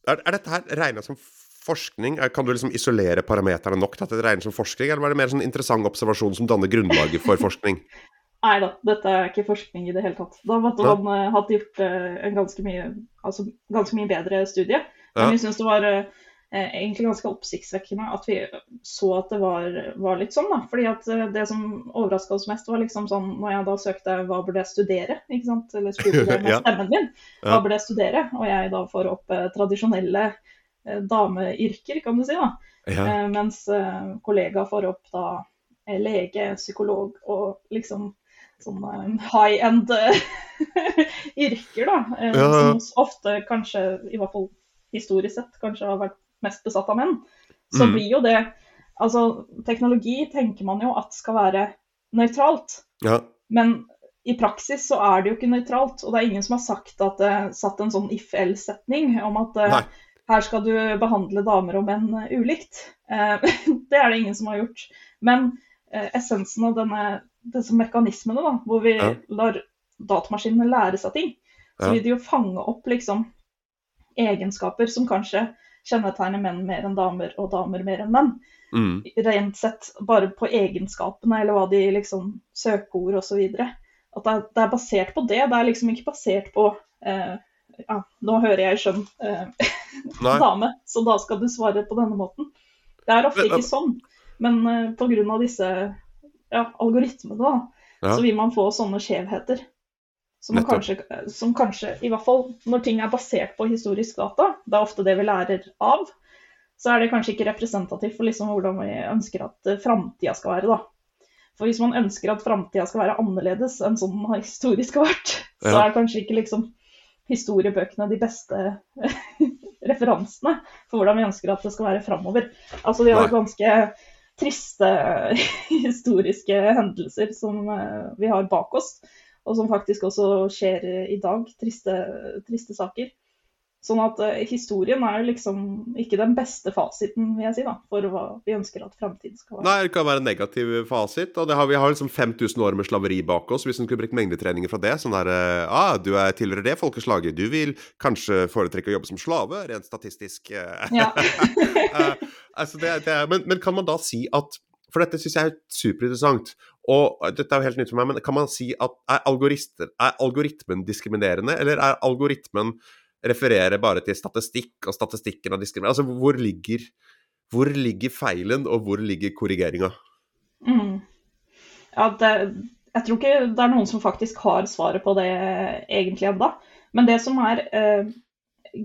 er, er, dette her regna som forskning? Kan du liksom isolere parameterne nok til at det regnes som forskning, eller var det mer sånn interessant observasjon som danner grunnlaget for forskning? [LAUGHS] [LAUGHS] Nei da, dette er ikke forskning i det hele tatt. Da måtte man uh, hatt gjort uh, en ganske mye, altså, ganske mye bedre studie. Men ja. vi syns det var uh, egentlig ganske oppsiktsvekkende at vi så at det var, var litt sånn. da. Fordi at det som overraska oss mest, var liksom sånn når jeg da søkte hva burde jeg studere, ikke sant? eller spurte [LAUGHS] det med stemmen min, hva burde jeg studere? Og jeg da får opp tradisjonelle dameyrker, kan du si. da. Ja. mens kollega får opp da lege, psykolog og liksom sånne high end [LAUGHS] yrker, da. Eh, ja. Som ofte kanskje, i hvert fall historisk sett, kanskje har vært mest besatt av menn. Så mm. blir jo det Altså, teknologi tenker man jo at skal være nøytralt. Ja. Men i praksis så er det jo ikke nøytralt. Og det er ingen som har sagt at det uh, satt en sånn if-el-setning om at uh, her skal du behandle damer og menn uh, ulikt. [LAUGHS] Det er det ingen som har gjort. Men essensen av denne disse mekanismene, da, hvor vi ja. lar datamaskinene lære seg ting, så vil de jo fange opp liksom egenskaper som kanskje kjennetegner menn mer enn damer, og damer mer enn menn. Mm. Rent sett bare på egenskapene, eller hva de liksom Søkeord osv. At det er, det er, basert på det. Det er liksom ikke basert på eh, ja, nå hører jeg skjønn eh, [LAUGHS] dame, så da skal du svare på denne måten. Det er ofte ikke sånn, men eh, pga. disse ja, algoritmene, da, ja. så vil man få sånne skjevheter. Som kanskje, som kanskje, i hvert fall når ting er basert på historisk data, det er ofte det vi lærer av, så er det kanskje ikke representativt for liksom hvordan vi ønsker at uh, framtida skal være. da. For hvis man ønsker at framtida skal være annerledes enn sånn den historisk har vært, [LAUGHS] så er kanskje ikke liksom historiebøkene de beste [LAUGHS] referansene for hvordan vi ønsker at det skal være framover. Altså, de har ganske triste [LAUGHS] historiske hendelser som eh, vi har bak oss, og som faktisk også skjer i dag. Triste, triste saker. Sånn at uh, historien er jo liksom ikke den beste fasiten, vil jeg si, da, for hva vi ønsker at framtiden skal være. Nei, det kan være en negativ fasit. og har, Vi har liksom 5000 år med slaveri bak oss. Hvis en skulle brukt mengdetreninger fra det, sånn der uh, ah, Du er tilhører det folkeslaget. Du vil kanskje foretrekke å jobbe som slave, rent statistisk. Ja. uh, [LAUGHS] altså det, det er, men, men, kan man da si at For dette syns jeg er superinteressant. Og dette er jo helt nytt for meg, men kan man si at er, er algoritmen diskriminerende, eller er algoritmen refererer bare til statistikk, og statistikken er diskriminerende? Altså, hvor ligger, hvor ligger feilen, og hvor ligger korrigeringa? Mm. Ja, jeg tror ikke det er noen som faktisk har svaret på det egentlig ennå. Men det som er eh,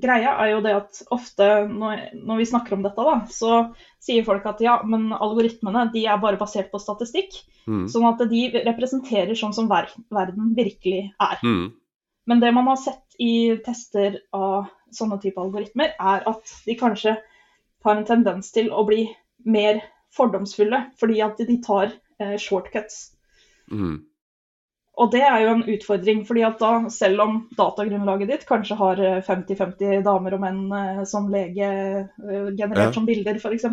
greia, er jo det at ofte når, når, vi snakker om dette, da, så sier folk at ja, men algoritmene de er bare basert på statistikk. Mm. Sånn at de representerer sånn som ver verden virkelig er. Mm. Men det man har sett i tester av sånne type algoritmer, er at de kanskje har en tendens til å bli mer fordomsfulle, fordi at de tar eh, shortcuts. Mm. Og det er jo en utfordring, fordi at da, selv om datagrunnlaget ditt kanskje har 50-50 eh, damer og menn eh, som lege eh, generert ja. som bilder, f.eks.,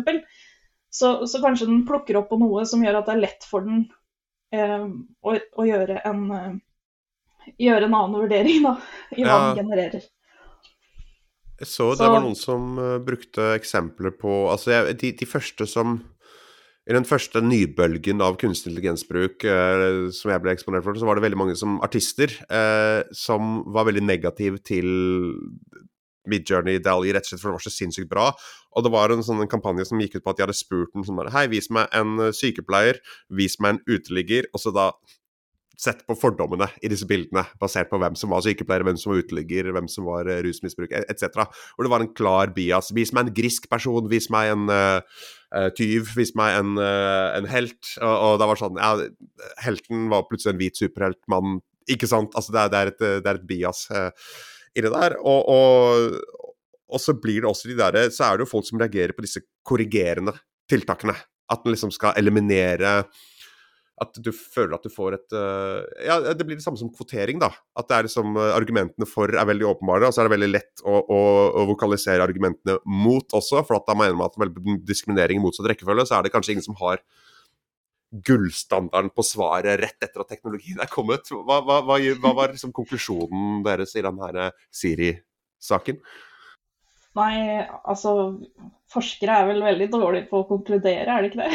så, så kanskje den plukker opp på noe som gjør at det er lett for den eh, å, å, gjøre en gjøre en annen vurdering da, i hva ja. den genererer. Jeg så det så. var noen som brukte eksempler på Altså, jeg, de, de, første som I den første nybølgen av kunstig intelligensbruk eh, som jeg ble eksponert for, så var det veldig mange som artister eh, som var veldig negative til Midjourney Dally rett og slett for det var så sinnssykt bra. Og det var en sånn kampanje som gikk ut på at de hadde spurt den sånn bare Hei, vis meg en sykepleier, vis meg en uteligger. Og så da sett på fordommene i disse bildene, basert på hvem som var sykepleier, hvem som var uteligger, hvem som var uh, rusmisbruker, etc. Og det var en klar bias. Vis meg en grisk person, vis meg en uh, tyv, viste meg en, uh, en helt. Og, og, det var sånn Ja, helten var plutselig en hvit superheltmann, ikke sant? Altså, det er, det er, et, det er et, bias i det der. Og, og, og, så blir det også de der, Så er det jo folk som reagerer på disse korrigerende tiltakene. At den liksom skal eliminere at du føler at du får et uh, Ja, det blir det samme som kvotering, da. At det er liksom uh, argumentene for er veldig åpenbare, og så er det veldig lett å, å, å vokalisere argumentene mot også. For at da mener man at med diskriminering i motsatt rekkefølge, så er det kanskje ingen som har gullstandarden på svaret rett etter at teknologien er kommet. Hva, hva, hva, hva var liksom konklusjonen deres i denne Siri-saken? Nei, altså Forskere er vel veldig dårlige på å konkludere, er det ikke det?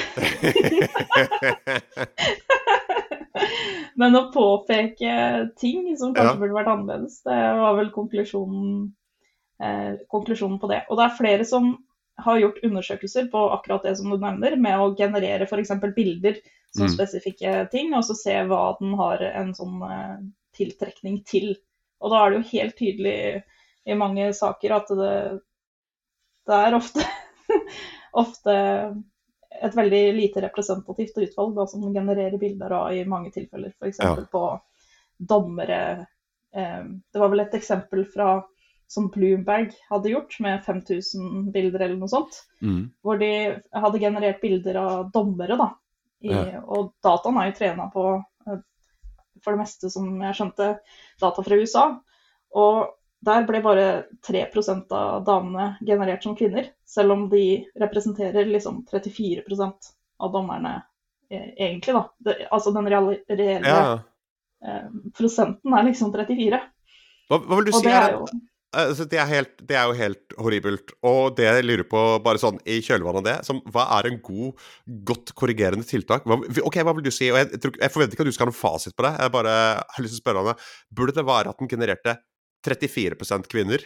[LAUGHS] Men å påpeke ting som kanskje ja. burde vært annerledes, det var vel konklusjonen, eh, konklusjonen på det. Og det er flere som har gjort undersøkelser på akkurat det som du nevner, med å generere f.eks. bilder som mm. spesifikke ting, og så se hva den har en sånn eh, tiltrekning til. Og da er det jo helt tydelig i mange saker at det, det er ofte, [LAUGHS] ofte et veldig lite representativt utvalg da, som genererer bilder av i mange tilfeller. F.eks. Ja. på dommere. Det var vel et eksempel fra som Bloomberg hadde gjort, med 5000 bilder eller noe sånt. Mm. Hvor de hadde generert bilder av dommere, da. I, ja. Og dataen er jo trena på, eh, for det meste, som jeg skjønte, data fra USA. Og der ble bare 3% av damene generert som kvinner, selv om de representerer liksom 34 av dommerne eh, egentlig, da. Det, altså den reelle, ja. eh, prosenten er liksom 34. Hva, hva vil du og si er, jo... Altså, det, er helt, det, er jo helt horribelt. Og det jeg lurer på, bare sånn i kjølvannet av det, som, hva er en god, godt korrigerende tiltak? Hva, ok, hva vil du si? Og jeg, jeg, forventer ikke at du skal ha noen fasit på det. Jeg bare har lyst til å spørre deg. Burde det være at den genererte 34% kvinner?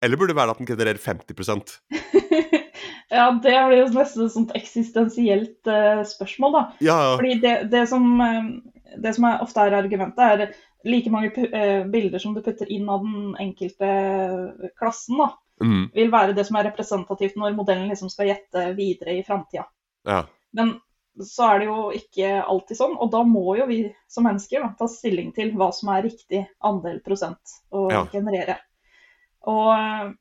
Eller burde det være at den genererer 50% [LAUGHS] Ja, det blir jo nesten et sånt eksistensielt uh, spørsmål, da. Ja, ja. Fordi det, det, som, uh, det som ofte er argumentet, er like mange uh, bilder som du putter inn av den enkelte klassen, da, mm. vil være det som er representativt når modellen liksom skal gjette videre i framtida. Ja. Men så er det jo ikke alltid sånn, og da må jo vi som mennesker da, ta stilling til hva som er riktig andel prosent å generere. Og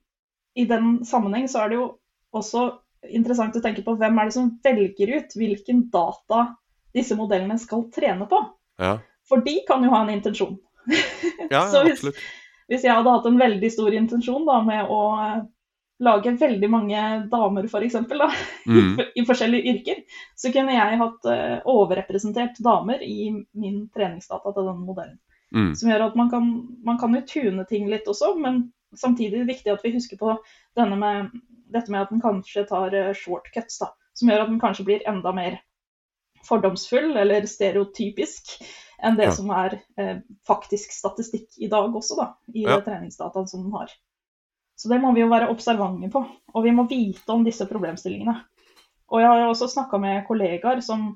i den sammenheng så er det jo også interessant å tenke på hvem er det som velger ut hvilken data disse modellene skal trene på. Ja. For de kan jo ha en intensjon. Ja, [LAUGHS] så hvis, hvis, jeg hadde hatt en veldig stor intensjon da, med å eh, lage veldig mange damer, f.eks., for [LAUGHS] mm. i forskjellige yrker, så kunne jeg hatt uh, overrepresentert damer i min treningsdata til den modellen. Mm. Som gjør at man kan, man kan jo tune ting litt også, men samtidig er det viktig at vi husker på denne med dette med at den kanskje tar eh, shortcuts, da, som gjør at den kanskje blir enda mer fordomsfull eller stereotypisk enn det ja. som er eh, faktisk statistikk i dag også, da, i ja. treningsdataen som den har. Så det må vi jo være observante på, og vi må vite om disse problemstillingene. Og jeg har jo også snakka med kollegaer som,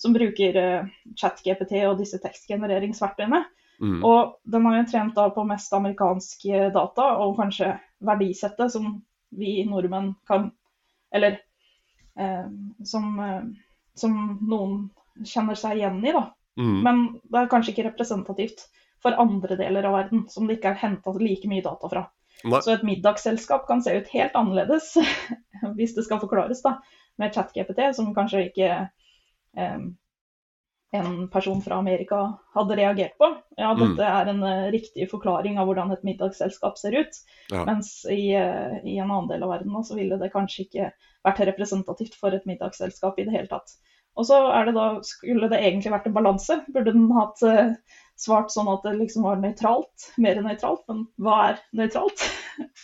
som bruker eh, ChatGPT og disse tekstgenereringsverktøyene. Mm. Og den har jo trent da på mest amerikanske data, og kanskje verdisettet som vi nordmenn kan Eller eh, som, eh, som, noen kjenner seg igjen i, da. Mm. Men det er kanskje ikke representativt for andre deler av verden, som det ikke er henta like mye data fra. Nei. Så et middagsselskap kan se ut helt annerledes, [LAUGHS] hvis det skal forklares, da, med ChatGPT, som kanskje ikke eh, en person fra Amerika hadde reagert på. Ja, mm. dette er en uh, riktig forklaring av hvordan et middagsselskap ser ut. Ja. Mens i, uh, i, en annen del av verden så ville det kanskje ikke vært representativt for et middagsselskap i det hele tatt. Og så er det da, skulle det egentlig vært en balanse. Burde den hatt uh, svart sånn at det liksom var nøytralt, mer nøytralt. Men hva er nøytralt?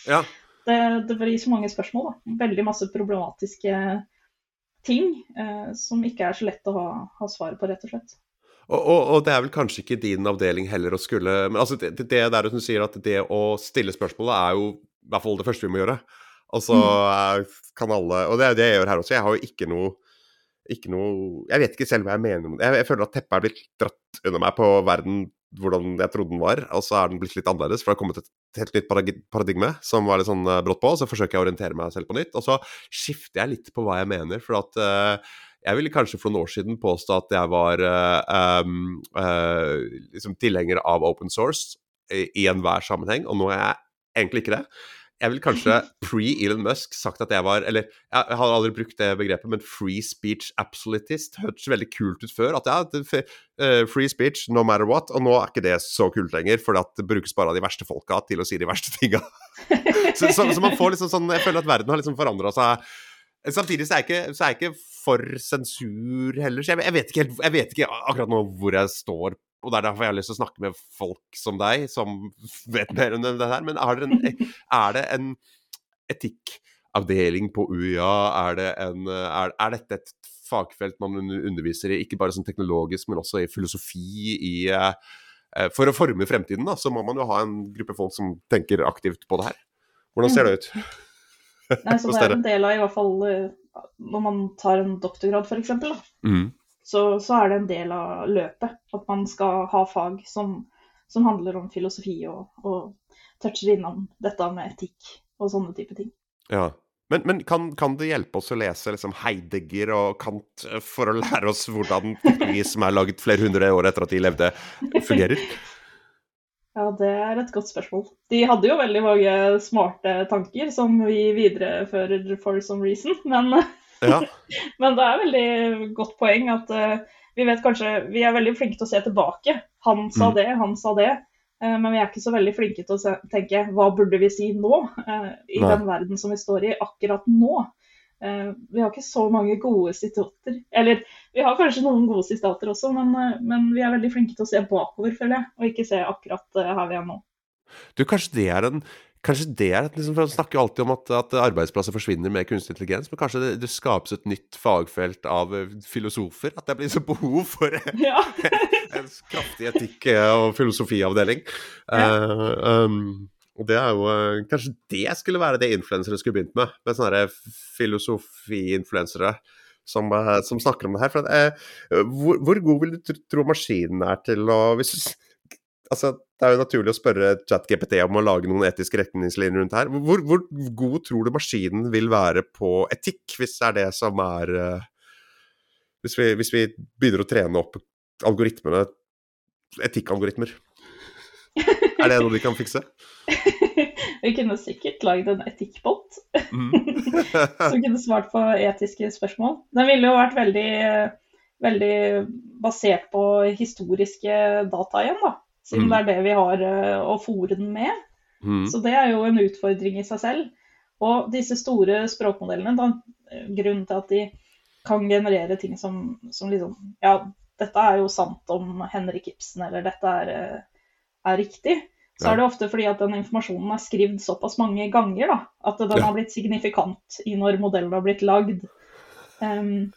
Ja. [LAUGHS] det, det blir så mange spørsmål. da. Veldig masse problematiske ting eh, som ikke er så lett å ha, ha svaret på, rett og slett. Og, og, og, det er vel kanskje ikke din avdeling heller å skulle Men altså, det, det der du sier at det å stille spørsmålet er jo i hvert fall det første vi må gjøre. Altså mm. kan alle Og det er det jeg gjør her også. Jeg har jo ikke noe ikke noe Jeg vet ikke selv hva jeg mener om det. Jeg, jeg føler at teppet er blitt dratt under meg på verden hvordan jeg trodde den var, og så er den blitt litt annerledes. For det har kommet et helt nytt paradigme som var litt sånn uh, brått på. Så forsøker jeg å orientere meg selv på nytt. Og så skifter jeg litt på hva jeg mener. For at uh, jeg ville kanskje for noen år siden påstå at jeg var uh, um, liksom tilhenger av open source i, i enhver sammenheng, og nå er jeg egentlig ikke det jeg vil kanskje pre-Elon Musk sagt at jeg var Eller jeg har aldri brukt det begrepet, men free speech absolutist hørtes veldig kult ut før. At ja, eh, free speech no matter what. Og nå er ikke det så kult lenger, for det brukes bare av de verste folka til å si de verste tinga. [LAUGHS] så, så, så, man får liksom sånn Jeg føler at verden har liksom forandra seg Samtidig så er, jeg ikke, så er jeg ikke for sensur heller, så jeg, jeg, vet ikke, jeg vet ikke akkurat nå hvor jeg står og det er derfor jeg har lyst til å snakke med folk som deg, som [LAUGHS] vet mer om det her. Men er det en, [LAUGHS] er det en etikkavdeling på UiA? Er, det en, er, er, dette et fagfelt man underviser i, ikke bare sånn teknologisk, men også i filosofi? i uh, For å forme fremtiden, da, så må man jo ha en gruppe folk som tenker aktivt på det her. Hvordan ser det ut? [LAUGHS] Nei, så det er en del av, i hvert fall eh, når man tar en doktorgrad, f.eks. Mm. Så, så er det en del av løpet at man skal ha fag som, som handler om filosofi og, og toucher innom dette med etikk og sånne type ting. Ja, men, men kan, kan, det hjelpe oss å lese liksom Heidegger og Kant eh, for å lære oss hvordan vi som er laget flere hundre år etter at de levde, fungerer? Ja, det er et godt spørsmål. De hadde jo veldig mange smarte tanker som vi viderefører for some reason, men, [LAUGHS] ja. [LAUGHS] men det er veldig godt poeng at uh, vi vet kanskje Vi er veldig flinke til å se tilbake. Han sa mm. det, han sa det. Uh, men vi er ikke så veldig flinke til å se, tenke hva burde vi si nå, uh, i Nei. den verden som vi står i akkurat nå. Vi har ikke så mange gode sitater. Eller vi har kanskje noen gode sitater også, men, men, vi er veldig flinke til å se bakover, føler jeg, og ikke se akkurat her vi er nå. Du, kanskje det er en Kanskje det er liksom, for Man snakker jo alltid om at, at, arbeidsplasser forsvinner med kunstig intelligens, men kanskje det, det, skapes et nytt fagfelt av filosofer? At det blir så behov for ja. [LAUGHS] en kraftig etikk- og filosofiavdeling? Ja. Um, og det er jo eh, Kanskje det skulle være det influensere skulle begynt med? Med sånne filosofi-influensere som, eh, som, snakker om det her. For, eh, hvor, hvor, god vil du tro maskinen er til å hvis, altså, Det er jo naturlig å spørre ChatGPT om å lage noen etiske retningslinjer rundt her. Hvor, hvor, god tror du maskinen vil være på etikk, hvis det er det som er uh, hvis, vi, hvis vi begynner å trene opp algoritmene, etikkalgoritmer? Er det noe de kan fikse? [LAUGHS] Vi kunne sikkert lagd en etikkbot mm. [LAUGHS] som kunne svart på etiske spørsmål. Den ville jo vært veldig, veldig basert på historiske data igjen, da. Siden mm. det er det vi har eh, å fòre den med. Mm. Så det er jo en utfordring i seg selv. Og disse store språkmodellene, da, grunnen til at de kan generere ting som, som liksom Ja, dette er jo sant om Henrik Ibsen, eller dette er eh, er riktig, så er det ofte fordi at den informasjonen er skrevet såpass mange ganger da, at den har blitt signifikant i når modellen har blitt lagd. Um,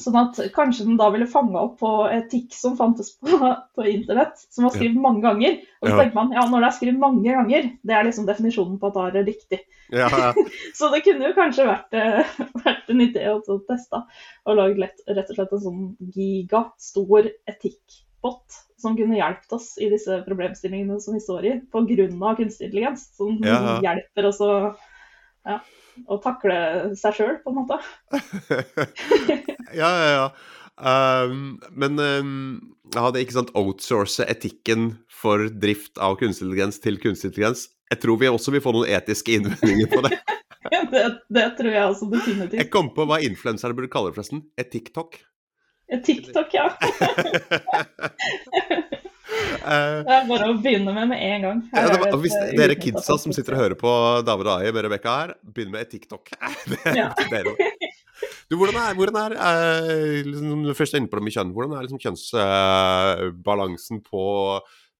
sånn at kanskje den da ville fanga opp på etikk som fantes på, på internett, som var skrevet mange ganger. Og så ja. tenker man ja, når det er skrevet mange ganger, det er liksom definisjonen på at da er det riktig. Ja, ja. [LAUGHS] så det kunne jo kanskje vært, eh, vært en idé å teste og lage rett og slett en sånn gigastor etikkbot som kunne hjulpet oss i disse problemstillingene som vi står i, pga. kunstig intelligens. Som ja. hjelper oss å, ja, å takle seg sjøl, på en måte. [LAUGHS] ja, ja, ja. Um, men um, jeg er ikke sant outsource etikken for drift av kunstig intelligens til kunstig intelligens. Jeg tror vi også vil få noen etiske innvendinger på det. [LAUGHS] ja, det, det, tror jeg også definitivt. Jeg kom på hva influensere burde kalle det, forresten. Etikk-tok. TikTok, ja. [LAUGHS] det er bare å begynne med med en gang. Ja, var, hvis et, dere kidsa som sitter og hører på Damer og Ai med Rebekka her, begynn med TikTok. [LAUGHS] ja. Du, hvordan er, hvordan er uh, liksom, først inne på det med kjønn, hvordan er liksom kjønnsbalansen uh, på,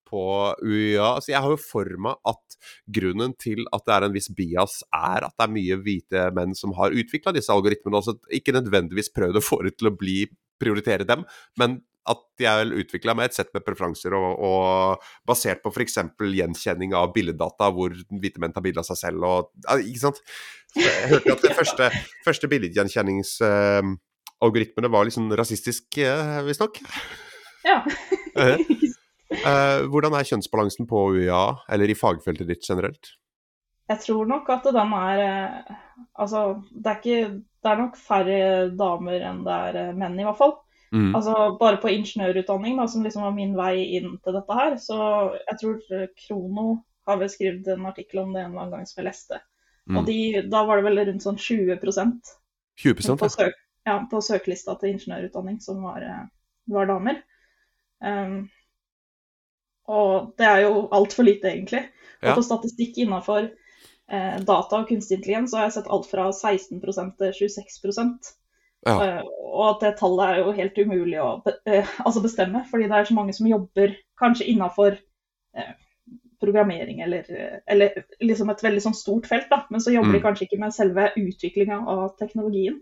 på UiA? Altså, jeg har jo for meg at grunnen til at det er en viss bias, er at det er mye hvite menn som har utvikla disse algoritmene. Altså ikke nødvendigvis prøvd å få det til å bli prioritere dem, men at er utvikla med et sett med preferanser og, og basert på f.eks. gjenkjenning av billeddata, hvor hvite menn tar bilde av seg selv og Ikke sant? Jeg hørte at de [LAUGHS] første, første billedgjenkjenningsalgoritmene uh, var liksom rasistisk, uh, visstnok. Ja. uh, [LAUGHS] hvordan er kjønnsbalansen på UiA, eller i fagfeltet ditt generelt? Jeg tror nok at den er eh, Altså, det er, ikke, det er nok færre damer enn det er eh, menn, i hvert fall. Mm. Altså, Bare på ingeniørutdanning, da, som liksom var min vei inn til dette her, så jeg tror Krono har vel skrevet en artikkel om det en eller annen gang som jeg leste. Mm. Og de, da var det vel rundt sånn 20 20% på, søk, ja, på søkelista til ingeniørutdanning som var, eh, var damer. Um, og det er jo altfor lite, egentlig. Og ja. på statistikk innafor eh, data og kunstig intelligens, så har jeg sett alt fra 16% til 26 ja. eh, Og at det tallet er jo helt umulig å eh, altså bestemme, fordi det er så mange som jobber kanskje innafor eh, programmering eller, eller, liksom et veldig sånn stort felt, da. men så jobber mm. de kanskje ikke med selve utviklinga av teknologien.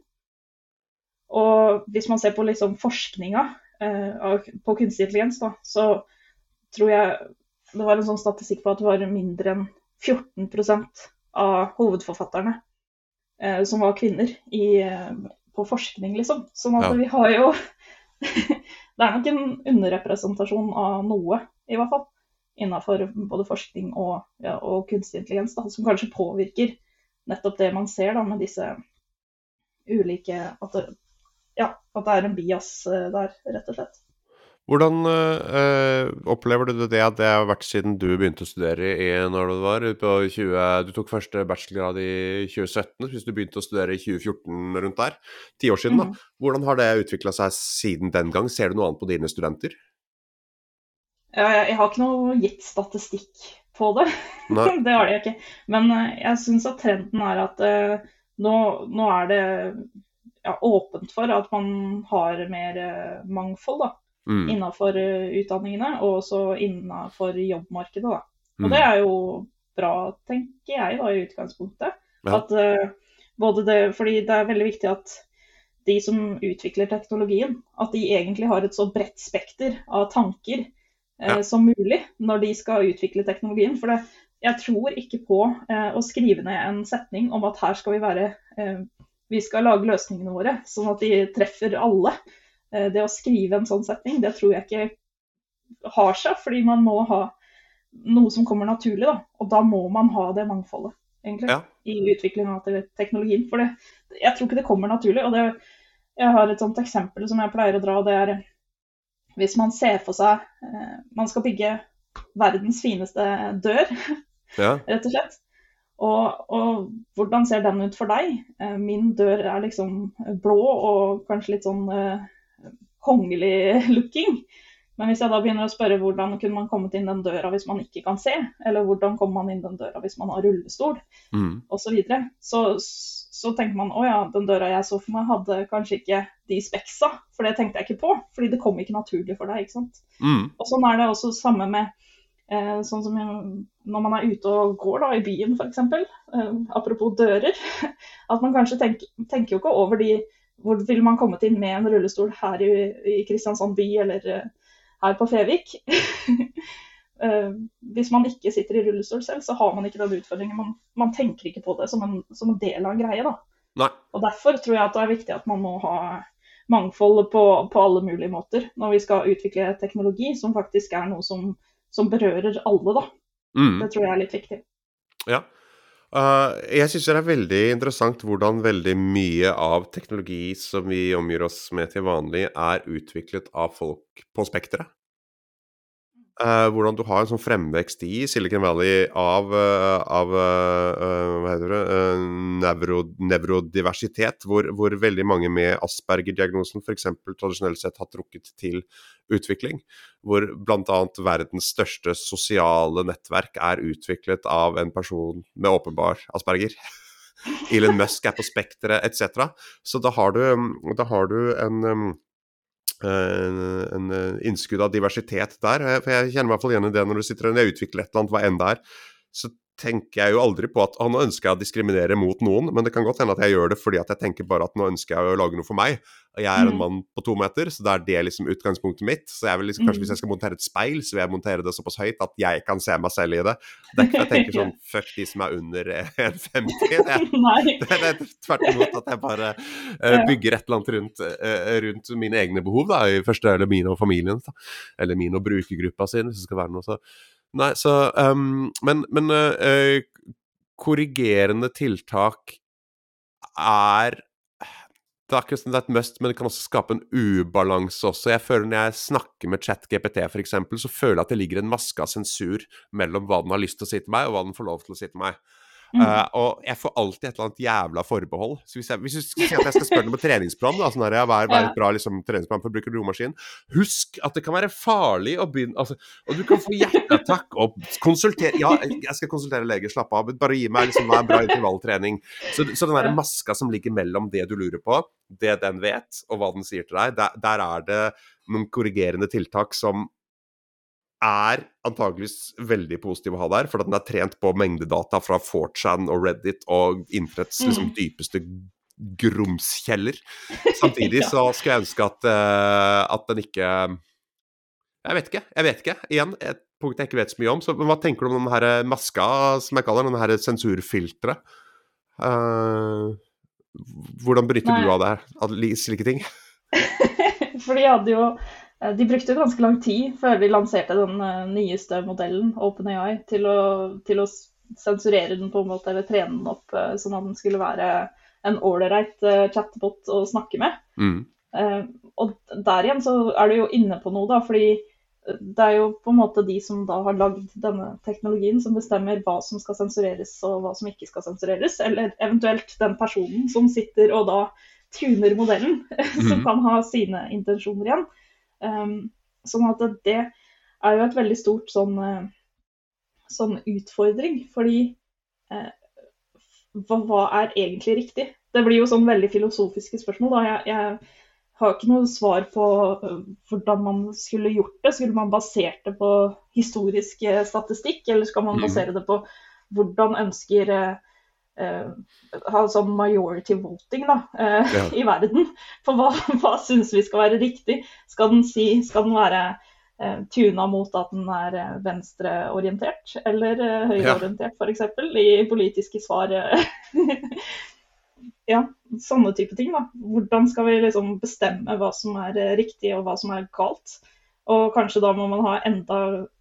Og hvis man ser på liksom forskninga eh, på kunstig intelligens, da, så tror jeg det var en sånn statistikk på at det var mindre enn 14% av hovedforfatterne eh, som var kvinner i, på forskning, liksom. Sånn at ja. vi har jo [LAUGHS] Det er nok en underrepresentasjon av noe, i hvert fall. Innenfor både forskning og, ja, og kunstig intelligens, da, som kanskje påvirker nettopp det man ser da, med disse ulike At det, ja, at det er en bias eh, der, rett og slett. Hvordan øh, opplever du det at det har vært siden du begynte å studere i når det var? På 20, du tok første bachelorgrad i 2017, hvis du begynte å studere i 2014 rundt der. Ti år siden, da. Hvordan har det utvikla seg siden den gang? Ser du noe annet på dine studenter? Jeg har ikke noe gitt statistikk på det. [LAUGHS] det har jeg ikke. Men jeg syns at trenden er at uh, nå, nå, er det ja, åpent for at man har mer mangfold, da mm. innenfor eh, utdanningene, og også innenfor jobbmarkedet. Da. Og mm. det er jo bra, tenker jeg da, i utgangspunktet. Ja. At, uh, både det, fordi det er veldig viktig at de som utvikler teknologien, at de egentlig har et så bredt spekter av tanker eh, ja. som mulig når de skal utvikle teknologien. For det, jeg tror ikke på eh, å skrive ned en setning om at her skal vi være eh, Vi skal lage løsningene våre sånn at de treffer alle. Eh, det å skrive en sånn setning, det tror jeg ikke har seg, fordi man må ha noe som kommer naturlig. Da. Og da må man ha det mangfoldet, egentlig, ja. i utviklinga av teknologien. For det, jeg tror ikke det kommer naturlig. og det, Jeg har et sånt eksempel som jeg pleier å dra. og det er Hvis man ser for seg eh, Man skal bygge verdens fineste dør, [LAUGHS] ja. rett og slett. Og, og, hvordan ser den ut for deg? Eh, min dør er liksom blå og kanskje litt sånn kongelig looking. Men hvis jeg da begynner å spørre hvordan kunne man kommet inn den døra hvis man ikke kan se, eller hvordan kommer man inn den døra hvis man har rullestol, mm. osv., så, videre, så så tenker man å ja, den døra jeg så for meg hadde kanskje ikke de speksa, for det tenkte jeg ikke på, fordi det kom ikke naturlig for deg. ikke sant. Mm. Og sånn er det også samme med eh, sånn som når man er ute og går da, i byen f.eks. Eh, apropos dører. [LAUGHS] At man kanskje tenker, tenker jo ikke over de hvor ville man kommet inn med en rullestol her i, i Kristiansand by eller uh, her på Fevik? uh, [LAUGHS] hvis man ikke sitter i rullestol selv, så har man ikke den utfordringen. Man, man tenker ikke på det som en, som en del av en greie. da. Nei. Og Derfor tror jeg at det er viktig at man må ha mangfold på, på alle mulige måter når vi skal utvikle teknologi som faktisk er noe som, som berører alle. da. Mm. Det tror jeg er litt viktig. Ja, Uh, jeg syns det er veldig interessant hvordan veldig mye av teknologi som vi omgir oss med til vanlig, er utviklet av folk på spekteret. Uh, hvordan du har en sånn fremvekst i Silicon Valley av, uh, av uh, hva heter det, nevro, nevrodiversitet, hvor, hvor, veldig mange med Asperger-diagnosen f.eks. tradisjonelt sett har trukket til utvikling. Hvor bl.a. verdens største sosiale nettverk er utviklet av en person med åpenbar Asperger. Elon Musk er på spekteret etc. Så da har du, da har du en um, en, innskudd av diversitet der. For jeg kjenner meg i hvert fall igjen i det når du sitter og utvikler et eller annet, hva enn det er. Så tenker jeg jo aldri på at nå ønsker jeg å diskriminere mot noen, men det kan godt hende at jeg gjør det fordi at jeg tenker bare at nå ønsker jeg å lage noe for meg. Jeg er en mm. mann på to meter, så da er det liksom utgangspunktet mitt. Så jeg vil liksom, kanskje hvis jeg mm. skal montere et speil, så vil jeg montere det såpass høyt at jeg kan se meg selv i det. Det er ikke jeg [LAUGHS] tenker sånn fuck de som er under 1,50. Det, det, det er [LAUGHS] [LAUGHS] tvert imot at jeg bare uh, bygger et eller annet rundt, uh, rundt, mine egne behov, da, i første eller mine og familien, da. Eller min og brukergruppa sin, hvis det skal være noe så Nei, så um, Men, men uh, korrigerende tiltak er det er ikke et must, men det kan også skape en ubalanse også. Jeg føler Når jeg snakker med ChatGPT f.eks., så føler jeg at det ligger en maske av sensur mellom hva den har lyst til å si til meg, og hva den får lov til å si til meg. Mm. Uh, og jeg får alltid et eller annet jævla forbehold. Så hvis, jeg, hvis du skal si at jeg skal spørre noe på treningsplan, da, sånn her, er, hva er et bra liksom, treningsplan for å bruke romaskin, husk at det kan være farlig å begynne altså, Og du kan få hjerteattakk og konsultere Ja, jeg skal konsultere lege, slapp av. Bare gi meg liksom, hva er bra intervalltrening. Så, så den der maska som ligger mellom det du lurer på, det den vet, og hva den sier til deg, der, der er det noen korrigerende tiltak som er antageligvis veldig positiv å ha der, for den er trent på mengdedata fra 4chan og Reddit og internetts mm. liksom, dypeste grumskjeller. [LAUGHS] Samtidig så skulle jeg ønske at, uh, at den ikke Jeg vet ikke. Jeg vet ikke. Igjen, et punkt jeg ikke vet så mye om. Så, men hva tenker du om den her maska, som jeg kaller den her sensurfilteret? Uh, hvordan Nei. du av det her, av slike ting? [LAUGHS] For de hadde jo Eh, de brukte ganske lang tid før de lanserte den eh, nyeste modellen, OpenAI, til å, til å sensurere den på en måte, eller trene den opp eh, sånn at den skulle være en ålreit chatbot å snakke med. Mm. Og der igjen så er du jo inne på noe, da, fordi det er jo på en måte de som da har lagd denne teknologien som bestemmer hva som skal sensureres og hva som ikke skal sensureres. Eller eventuelt den personen som sitter og da tuner modellen, [LAUGHS] mm. som kan ha sine intensjoner igjen. Um, sånn at det er jo et veldig stort sånn, uh, sånn utfordring, fordi uh, hva, hva, er egentlig riktig? Det blir jo sånn veldig filosofiske spørsmål. da. Jeg, jeg har ikke noe svar på uh, hvordan man skulle gjort det. Skulle man basert det på historisk statistikk, eller skal man mm. basere det på hvordan ønsker Uh, ha sånn majority voting da, uh, ja. [LAUGHS] i verden. For hva, [LAUGHS] hva syns vi skal være riktig? Skal den, si, skal den være uh, tuna mot at den er venstreorientert eller høyreorientert, ja. f.eks. I politiske svar. [LAUGHS] ja, sånne type ting. da. Hvordan skal vi liksom bestemme hva som er riktig og hva som er galt? Og kanskje da må man ha enda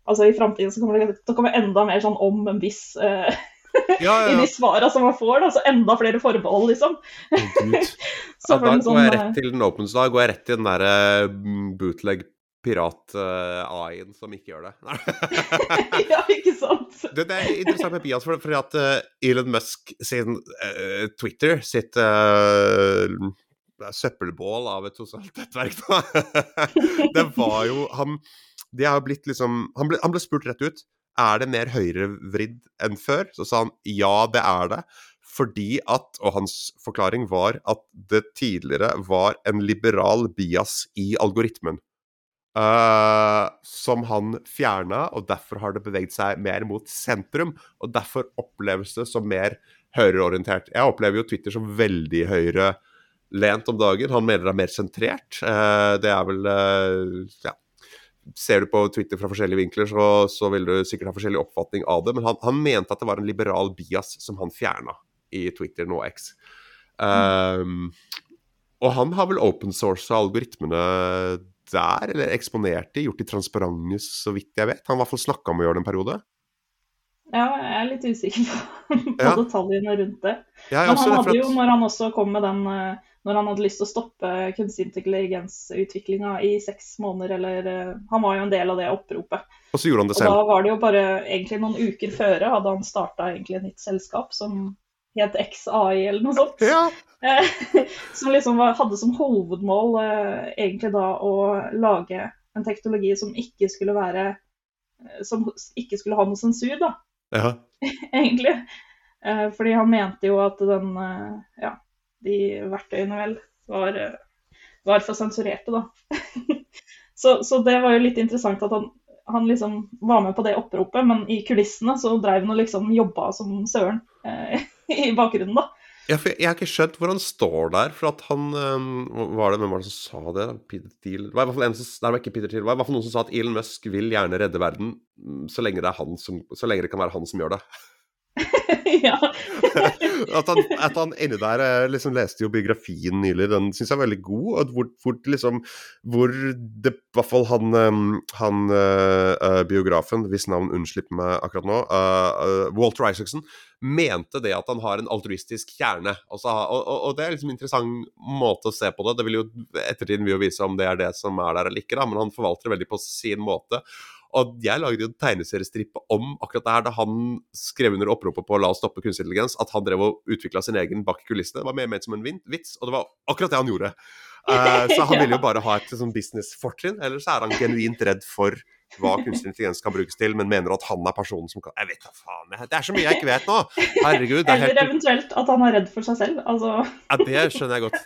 Altså i framtiden så kommer det til å komme enda mer sånn om en viss ja, ja. i de svara som man får. Da, så enda flere forbehold, liksom. [LAUGHS] så da går sånn, jeg rett til den opens, da går jeg rett til den derre uh, bootleg pirat-AI-en uh, som ikke gjør det. [LAUGHS] ja, ikke sant? Det, det er interessant med Pias, for at uh, Elon Musk sin uh, Twitter, sitt søppelbål av et sosialt nettverk, da. [LAUGHS] det var jo Han det har blitt liksom han ble, han ble spurt rett ut er det mer høyrevridd enn før? Så sa han ja, det er det. Fordi at, og hans forklaring var at det tidligere var en liberal bias i algoritmen. Uh, som han fjerna, og derfor har det beveget seg mer mot sentrum. Og derfor oppleves det som mer høyreorientert. Jeg opplever jo Twitter som veldig høyrelent om dagen. Han mener det er mer sentrert. Uh, det er vel uh, ja, ser du på Twitter fra forskjellige vinkler, så, så vil du sikkert ha forskjellig oppfatning av det. Men han, han, mente at det var en liberal bias som han fjerna i Twitter nå X. Um, og han har vel open source algoritmene der, eller eksponert de, gjort de transparente, så vidt jeg vet. Han har i hvert fall snakka om å gjøre det en periode. Ja, jeg er litt usikker på, [LAUGHS] på ja. detaljene rundt det. Men han hadde jo, når han også kom med den uh, når han hadde lyst til å stoppe kunstig intelligens-utviklinga i seks måneder, eller uh, Han var jo en del av det oppropet. Og så gjorde han det selv. Og da var det jo bare egentlig noen uker føre hadde han starta egentlig et nytt selskap som het XAI eller noe sånt. Ja. [LAUGHS] som liksom var, hadde som hovedmål uh, egentlig da å lage en teknologi som ikke skulle være uh, Som ikke skulle ha noe sensur, da. Ja. [LAUGHS] egentlig. fordi han mente jo at den ja, de verktøyene vel var, var for sensurerte, da. [LAUGHS] så, så, det var jo litt interessant at han, han, liksom var med på det oppropet, men i kulissene så drev han og liksom jobba som søren eh, [LAUGHS] i bakgrunnen, da. Ja, for jeg har ikke skjønt hvor han står der, for at han um, Var det hvem var det som sa det? Peter Thiel Det var i hvert fall en som, nei, ikke Peter Thiel, det var i hvert fall noen som sa at Elon Musk vil gjerne redde verden mm, så lenge det, er han som, så lenge det kan være han som gjør det. [LAUGHS] [LAUGHS] ja. [LAUGHS] at, han, at han inni der Jeg liksom leste jo biografien nylig, den syns jeg er veldig god. Og hvor, hvor, liksom, hvor det i hvert fall han, han uh, biografen, hvis navn unnslipper meg akkurat nå, uh, Walter Isaacson, mente det at han har en altruistisk kjerne. Altså, og, og, og, det er liksom en interessant måte å se på det. Det vil jo Ettertiden vil jo vise om det er det som er der eller ikke, da, men han forvalter det veldig på sin måte. Og jeg lagde en tegneseriestripe om akkurat det her da han skrev under oppropet på La oss stoppe kunstig intelligens, at han drev og utvikla sin egen bak kulissene. Det var mer ment som en vits, og det var akkurat det han gjorde. Uh, så han [LAUGHS] ville jo bare ha et sånn businessfortrinn, eller så er han genuint redd for hva kunstig intelligens kan brukes til, men mener at han er personen som kan Jeg vet da faen, jeg, det er så mye jeg ikke vet nå! Herregud. Eller helt... eventuelt at han er redd for seg selv. Altså... Ja, det skjønner jeg godt.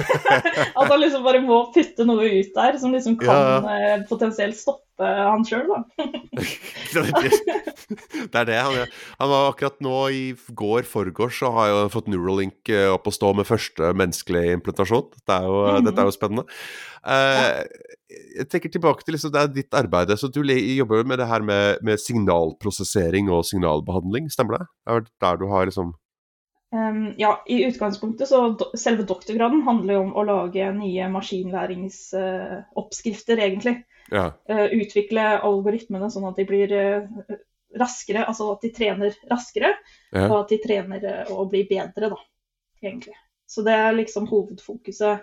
[LAUGHS] at han liksom bare må putte noe ut der som liksom kan ja. Eh, potensielt stoppe han sjøl, da. [LAUGHS] det er det han gjør. Han var akkurat nå i går forgårs så har jo fått Neuralink eh, opp å stå med første menneskelige implantasjon. Det er jo, mm. Dette er jo spennende. Uh, jeg tenker tilbake til liksom, det er ditt arbeid. så Du jobber med det her med, med signalprosessering og signalbehandling, stemmer det? Det er der du har liksom um, Ja, i utgangspunktet så do, selve doktorgraden handler jo om å lage nye maskinlæringsoppskrifter, uh, egentlig. Ja. Uh, utvikle algoritmene sånn at de blir uh, raskere, altså at de trener raskere, ja. og at de trener å bli bedre, da, egentlig. Så det er liksom hovedfokuset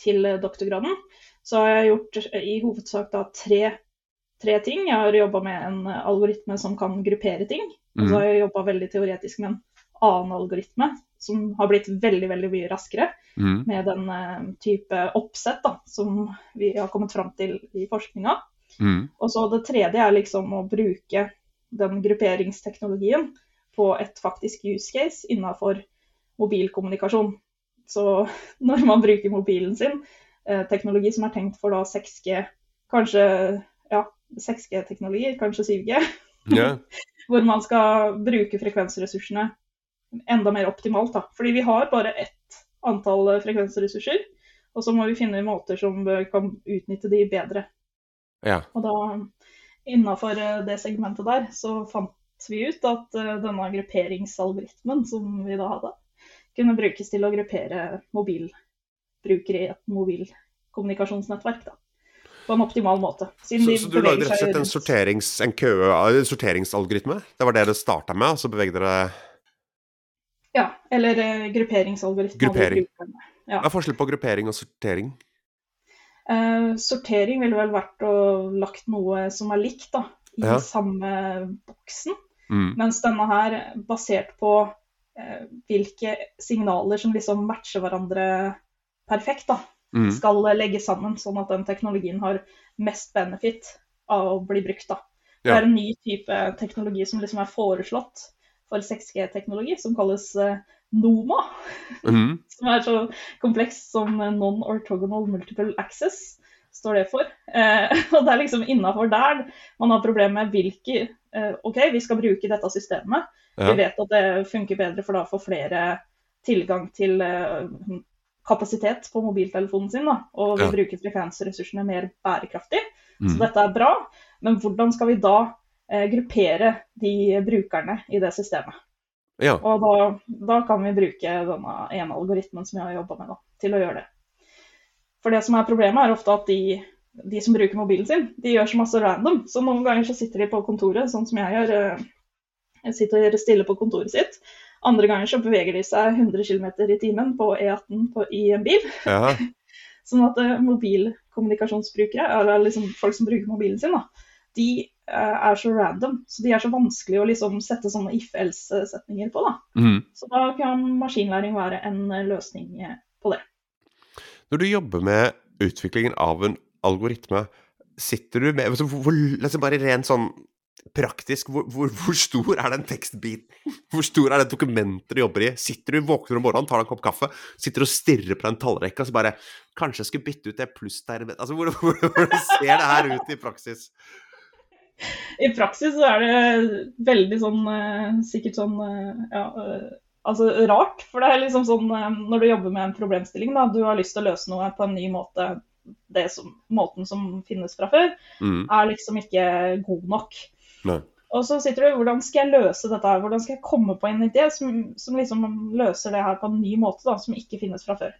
til doktorgraden så har jeg gjort i hovedsak da tre, tre ting. Jeg har jobba med en algoritme som kan gruppere ting. Og så mhm. har jeg jobba veldig teoretisk med en annen algoritme som har blitt veldig veldig mye raskere. Mm. Med den uh, type oppsett da, som vi har kommet fram til i forskninga. Mm. Og så det tredje er liksom å bruke den grupperingsteknologien på et faktisk use case innenfor mobilkommunikasjon. Så [LAUGHS] når man bruker mobilen sin Eh, teknologi som er tenkt for da 6G, kanskje ja, 6G-teknologi, kanskje 7G. Yeah. [LAUGHS] hvor man skal bruke frekvensressursene enda mer optimalt. Da. Fordi vi har bare ett antall frekvensressurser, og så må vi finne måter som kan utnytte de bedre. Ja. Og da innafor eh, det segmentet der, så fant vi ut at eh, denne grupperingsalgoritmen som vi da hadde, kunne brukes til å gruppere mobil brukere i et mobilkommunikasjonsnettverk. da på en optimal måte. Så, så, du lagde rett og slett en, sorterings, en, kø, en sorteringsalgoritme? Det var det det starta med, og så bevegde dere Ja, eller uh, grupperingsalgoritme. Gruppering. Ja. Hva er forskjellen på gruppering og sortering? Uh, sortering ville vel vært å lagt noe som er likt, da, i ja. samme boksen. Mm. Mens denne her, basert på uh, hvilke signaler som liksom matcher hverandre perfekt, da, mm. skal legges sammen, sånn at den teknologien har mest benefit av å bli brukt. da. Ja. Det er en ny type teknologi som liksom er foreslått for 6G-teknologi, som kalles uh, NOMA. Mm. [LAUGHS] som er så kompleks som non-orthogonal multiple access, står det for. Uh, [LAUGHS] og det er liksom innafor der man har problemer med hvilke uh, OK, vi skal bruke dette systemet. Ja. Vi vet at det funker bedre, for da får flere tilgang til kapasitet på mobiltelefonen sin, da, og vi ja. bruker frekvensressursene mer bærekraftig. Mm. Så dette er bra. Men hvordan skal vi da eh, gruppere de brukerne i det systemet? Ja. Og da, da, kan vi bruke denne ene algoritmen som jeg har jobba med, da, til å gjøre det. For det som er problemet, er ofte at de, de, som bruker mobilen sin, de gjør så masse random. Så noen ganger så sitter de på kontoret, sånn som jeg gjør. Eh, sitter stille på kontoret sitt, andre ganger så beveger de seg 100 km i timen på E18 på, i en bil. Ja. [LAUGHS] sånn at uh, mobilkommunikasjonsbrukere, eller liksom folk som bruker mobilen sin, da, de uh, er så random. Så de er så vanskelig å liksom sette sånne if-else-setninger på. Da. Mm. Så da kan maskinlæring være en uh, løsning på det. Når du jobber med utviklingen av en algoritme, sitter du med altså Bare rent sånn praktisk, hvor, hvor, hvor, stor er den tekstbiten? Hvor stor er det dokumentet du jobber i? Sitter du, våkner om morgenen, tar deg en kopp kaffe, sitter og stirrer på en tallrekke, og så bare Kanskje jeg skulle bytte ut det pluss der Altså, hvordan [LAUGHS] ser det her ut i praksis? I praksis så er det veldig sånn eh, Sikkert sånn eh, ja, eh, altså rart. For det er liksom sånn når du jobber med en problemstilling, da, du har lyst til å løse noe på en ny måte. Det som, måten som finnes fra før, mm. er liksom ikke god nok. Nei. Og så sitter du hvordan skal jeg løse dette her, hvordan skal jeg komme på en idé som, som liksom løser det her på en ny måte, da, som ikke finnes fra før.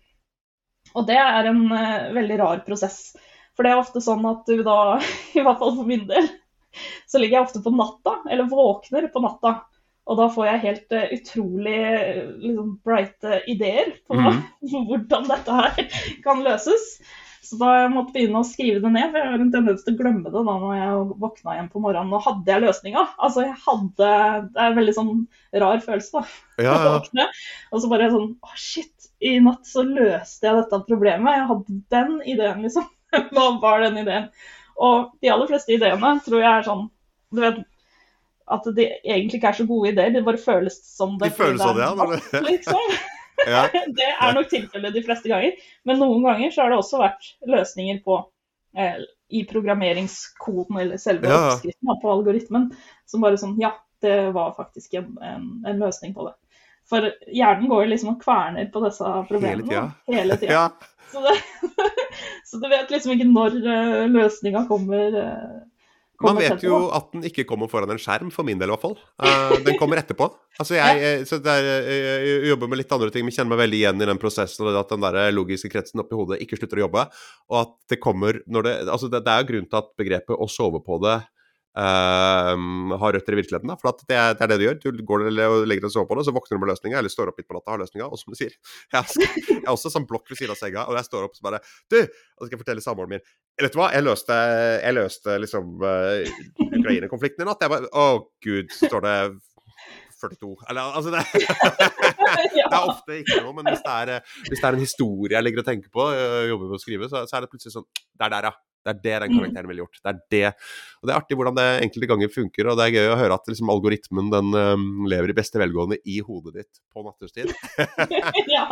Og det er en uh, veldig rar prosess. For det er ofte sånn at du da, [LAUGHS] i hvert fall for min del, så ligger jeg ofte på natta, eller våkner på natta. Og da får jeg helt uh, utrolig liksom, brighte ideer på mm. [LAUGHS] hvordan dette her kan løses. Så da jeg måtte begynne å skrive det ned, for jeg har en tendens til å glemme det da når jeg våkna igjen på morgenen. Og hadde jeg løsninga? Altså, jeg hadde Det er en veldig sånn rar følelse, da. Ja, ja. [LAUGHS] Og så bare sånn Å, shit. I natt så løste jeg dette problemet. Jeg hadde den ideen, liksom. [LAUGHS] Hva var den ideen? Og de aller fleste ideene tror jeg er sånn Du vet at de egentlig ikke er så gode ideer, de bare føles som det. De føles sånn, ja. Liksom. [LAUGHS] ja. [LAUGHS] Det er nok tilfellet de fleste ganger. Men noen ganger så har det også vært løsninger på eh, i programmeringskoden eller selve ja. oppskriften på algoritmen som bare sånn Ja, det var faktisk en, en, en løsning på det. For hjernen går jo liksom og kverner på disse problemene hele tida. Ja. så, [LAUGHS] så, du vet liksom ikke når uh, løsninga kommer. Uh, man vet jo at den ikke kommer foran en skjerm, for min del i hvert fall. Uh, den kommer etterpå. Altså jeg, eh, så der, eh, jeg, jobber med litt andre ting, men kjenner meg veldig igjen i den prosessen. og At den der logiske kretsen oppi hodet ikke slutter å jobbe. Og at det kommer når det Altså det, det er grunn til at begrepet 'å sove på det' Uh, har røtter i virkeligheten. Da. For det er, det, er, det du gjør. Du går og legger deg og sover på det, så våkner du med løsninga, eller står opp midt på natta og har løsninga. Og som du sier, jeg, jeg er også sånn blokk ved siden av senga, og jeg står opp og så bare Du! Og så skal jeg fortelle samboeren min Vet du hva, jeg løste, jeg løste liksom uh, Ukraina-konflikten i natt. Jeg bare Å, gud, så står det 42 Eller altså det, [LAUGHS] det er ofte ikke noe, men hvis det, er, hvis det er en historie jeg ligger og tenker på, øh, jobber med å skrive, så, så er det plutselig sånn Det er der, ja. Det er det den mm. karakteren ville gjort. Det er det. Og det er artig hvordan det enkelte ganger funker, og det er gøy å høre at liksom, algoritmen den um, lever i beste velgående i hodet ditt på nattestid. [LAUGHS] ja.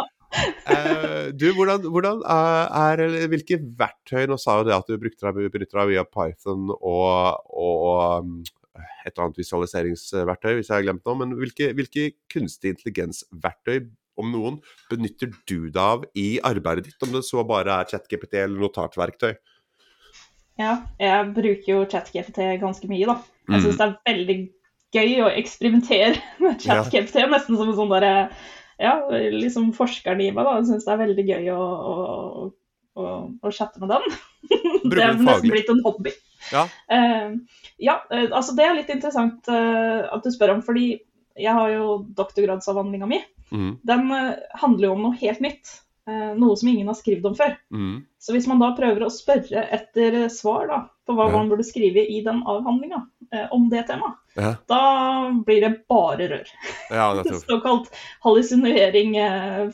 uh, du, hvordan, hvordan er, Hvilke verktøy Nå sa jo det at du brukte deg, benytter deg via Python og, og um, et eller annet visualiseringsverktøy, hvis jeg har glemt noe. Men hvilke, hvilke kunstig intelligens-verktøy, om noen, benytter du deg av i arbeidet ditt? Om det så bare er ChatGPT eller notatverktøy? Ja, jeg bruker jo ChatGPT ganske mye, da. Jeg syns mm. det er veldig gøy å eksperimentere [LAUGHS] med ChatGPT. Ja. Nesten som en sånn derre Ja, liksom forskeren i meg, da. Jeg syns det er veldig gøy å, å, å, å chatte med den. [LAUGHS] det er nesten blitt en hobby. Ja. Uh, ja, uh, altså det er litt interessant uh, at du spør om, fordi jeg har jo doktorgradsavhandlinga mi. Mm. Den handler jo om noe helt nytt. Noe som ingen har skrevet om før. Mm. Så hvis man da prøver å spørre etter svar da, på hva ja. man burde skrive i den avhandlinga om det temaet, ja. da blir det bare rør. Ja, [LAUGHS] Såkalt hallusinering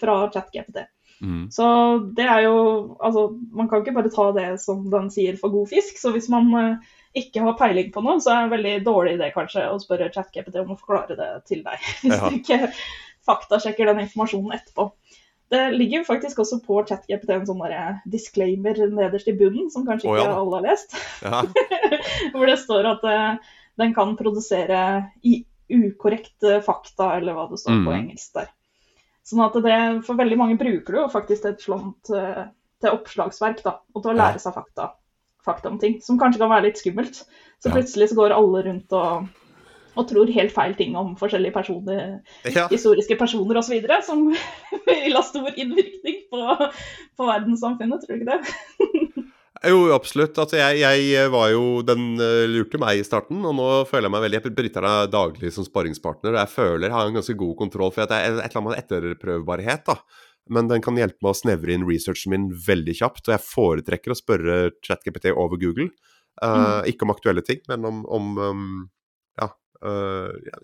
fra ChatGPT. Mm. Så det er jo Altså, man kan ikke bare ta det som den sier for god fisk. Så hvis man eh, ikke har peiling på noe, så er det en veldig dårlig idé kanskje å spørre ChatGPT om å forklare det til deg. [LAUGHS] Hvis du ikke faktasjekker den informasjonen etterpå. Det ligger faktisk også på ChatGPT en sånn disclaimer nederst i bunnen, som kanskje ikke oh, ja. alle har lest. Ja. [LAUGHS] Hvor det står at uh, den kan produsere i ukorrekt fakta, eller hva det står mm. på engelsk der. Sånn at det, For veldig mange bruker det jo faktisk et slånt uh, til oppslagsverk da, og til å lære seg fakta, fakta, om ting, som kanskje kan være litt skummelt. Så plutselig så går alle rundt og, og tror helt feil ting om forskjellige personer, ja. historiske personer osv. Som [LAUGHS] vil ha stor innvirkning på, på verdenssamfunnet, tror du ikke det? [LAUGHS] Jo, absolutt. Altså, jeg, jeg, var jo Den uh, lurte meg i starten, og nå føler jeg meg veldig Jeg bryter deg daglig som sparringspartner, og jeg føler jeg har en ganske god kontroll, for det er et eller annet etterprøvbarhet. da. Men den kan hjelpe meg å snevre inn researchen min veldig kjapt, og jeg foretrekker å spørre ChatGPT over Google. Uh, mm. Ikke om aktuelle ting, men om, om um, ja, uh,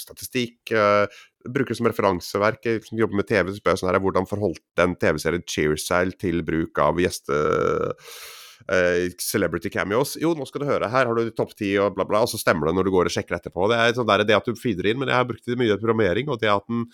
statistikk. Uh, bruker det som referanseverk. Jeg jobber med TV, så spør jeg sånn her, hvordan forholdt den TV-serien Cheersail til bruk av gjeste celebrity cameos. Jo, nå skal du høre, her har du topp ti og bla, bla, og så stemmer det når du går og sjekker etterpå. Det er sånn der, det at du feeder inn, men jeg har brukt det mye i programmering, og det at den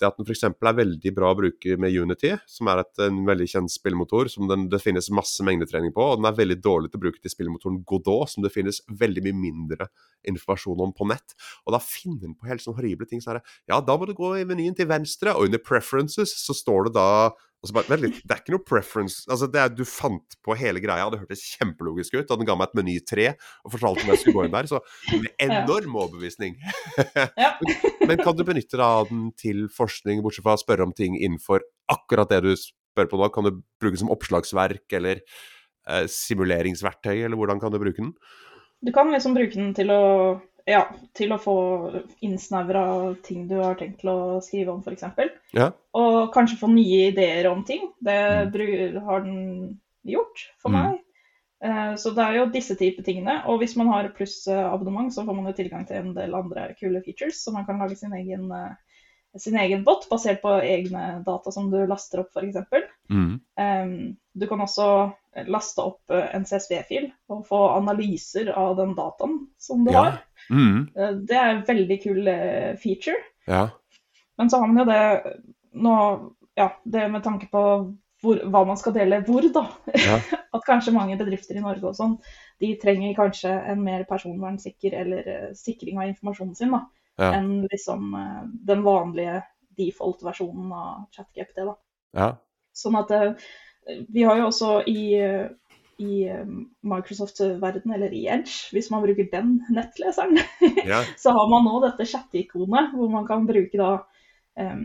det at den f.eks. er veldig bra å bruke med Unity, som er et, en veldig kjent spillmotor som den, det finnes masse mengdetrening på. Og den er veldig dårlig til å bruke til spillmotoren Godot, som det finnes veldig mye mindre informasjon om på nett. Og da finner den på helt sånne horrible ting. Så er det, ja, da må du gå i menyen til venstre, og under preferences så står det da og så bare, Vent litt, det er ikke noe preference altså det er, Du fant på hele greia, det hørtes kjempelogisk ut. Og den ga meg et meny tre og fortalte om jeg skulle gå inn der. Så med enorm overbevisning. Ja. [LAUGHS] Men kan du benytte av den til forskning, bortsett fra å spørre om ting innenfor akkurat det du spør på nå? Kan du bruke den som oppslagsverk eller eh, simuleringsverktøy, eller hvordan kan du bruke den? Du kan liksom bruke den til å ja, til å få innsnevra ting du har tenkt til å skrive om, f.eks. Ja. Og kanskje få nye ideer om ting. Det mm. har den gjort for Mm. meg. Eh, Så det er jo disse type tingene. Og hvis man har plussabonnement, så får man jo tilgang til en del andre kule features. Så man kan lage sin egen, eh, sin egen bot basert på egne data som du laster opp, f.eks. Mm. Um, du kan også laste opp eh, en CSV-fil og få analyser av den dataen som du Ja. har. Mm. Eh, Det er en veldig kul eh, feature. Ja. Men så har man jo det nå Ja, det med tanke på hvor, hva man skal dele hvor, da. Ja. [LAUGHS] At kanskje mange bedrifter i Norge og sånn, de trenger kanskje en mer personvernsikker eller sikring av informasjonen sin, da. Enn liksom den vanlige default-versjonen av ChatGPT, da. ja. Sånn at eh, vi har jo også i, eh, i eh, Microsoft-verden, eller i Edge, hvis man bruker den nettleseren, [LAUGHS] ja. så har man nå dette chat-ikonet, hvor man kan bruke da um,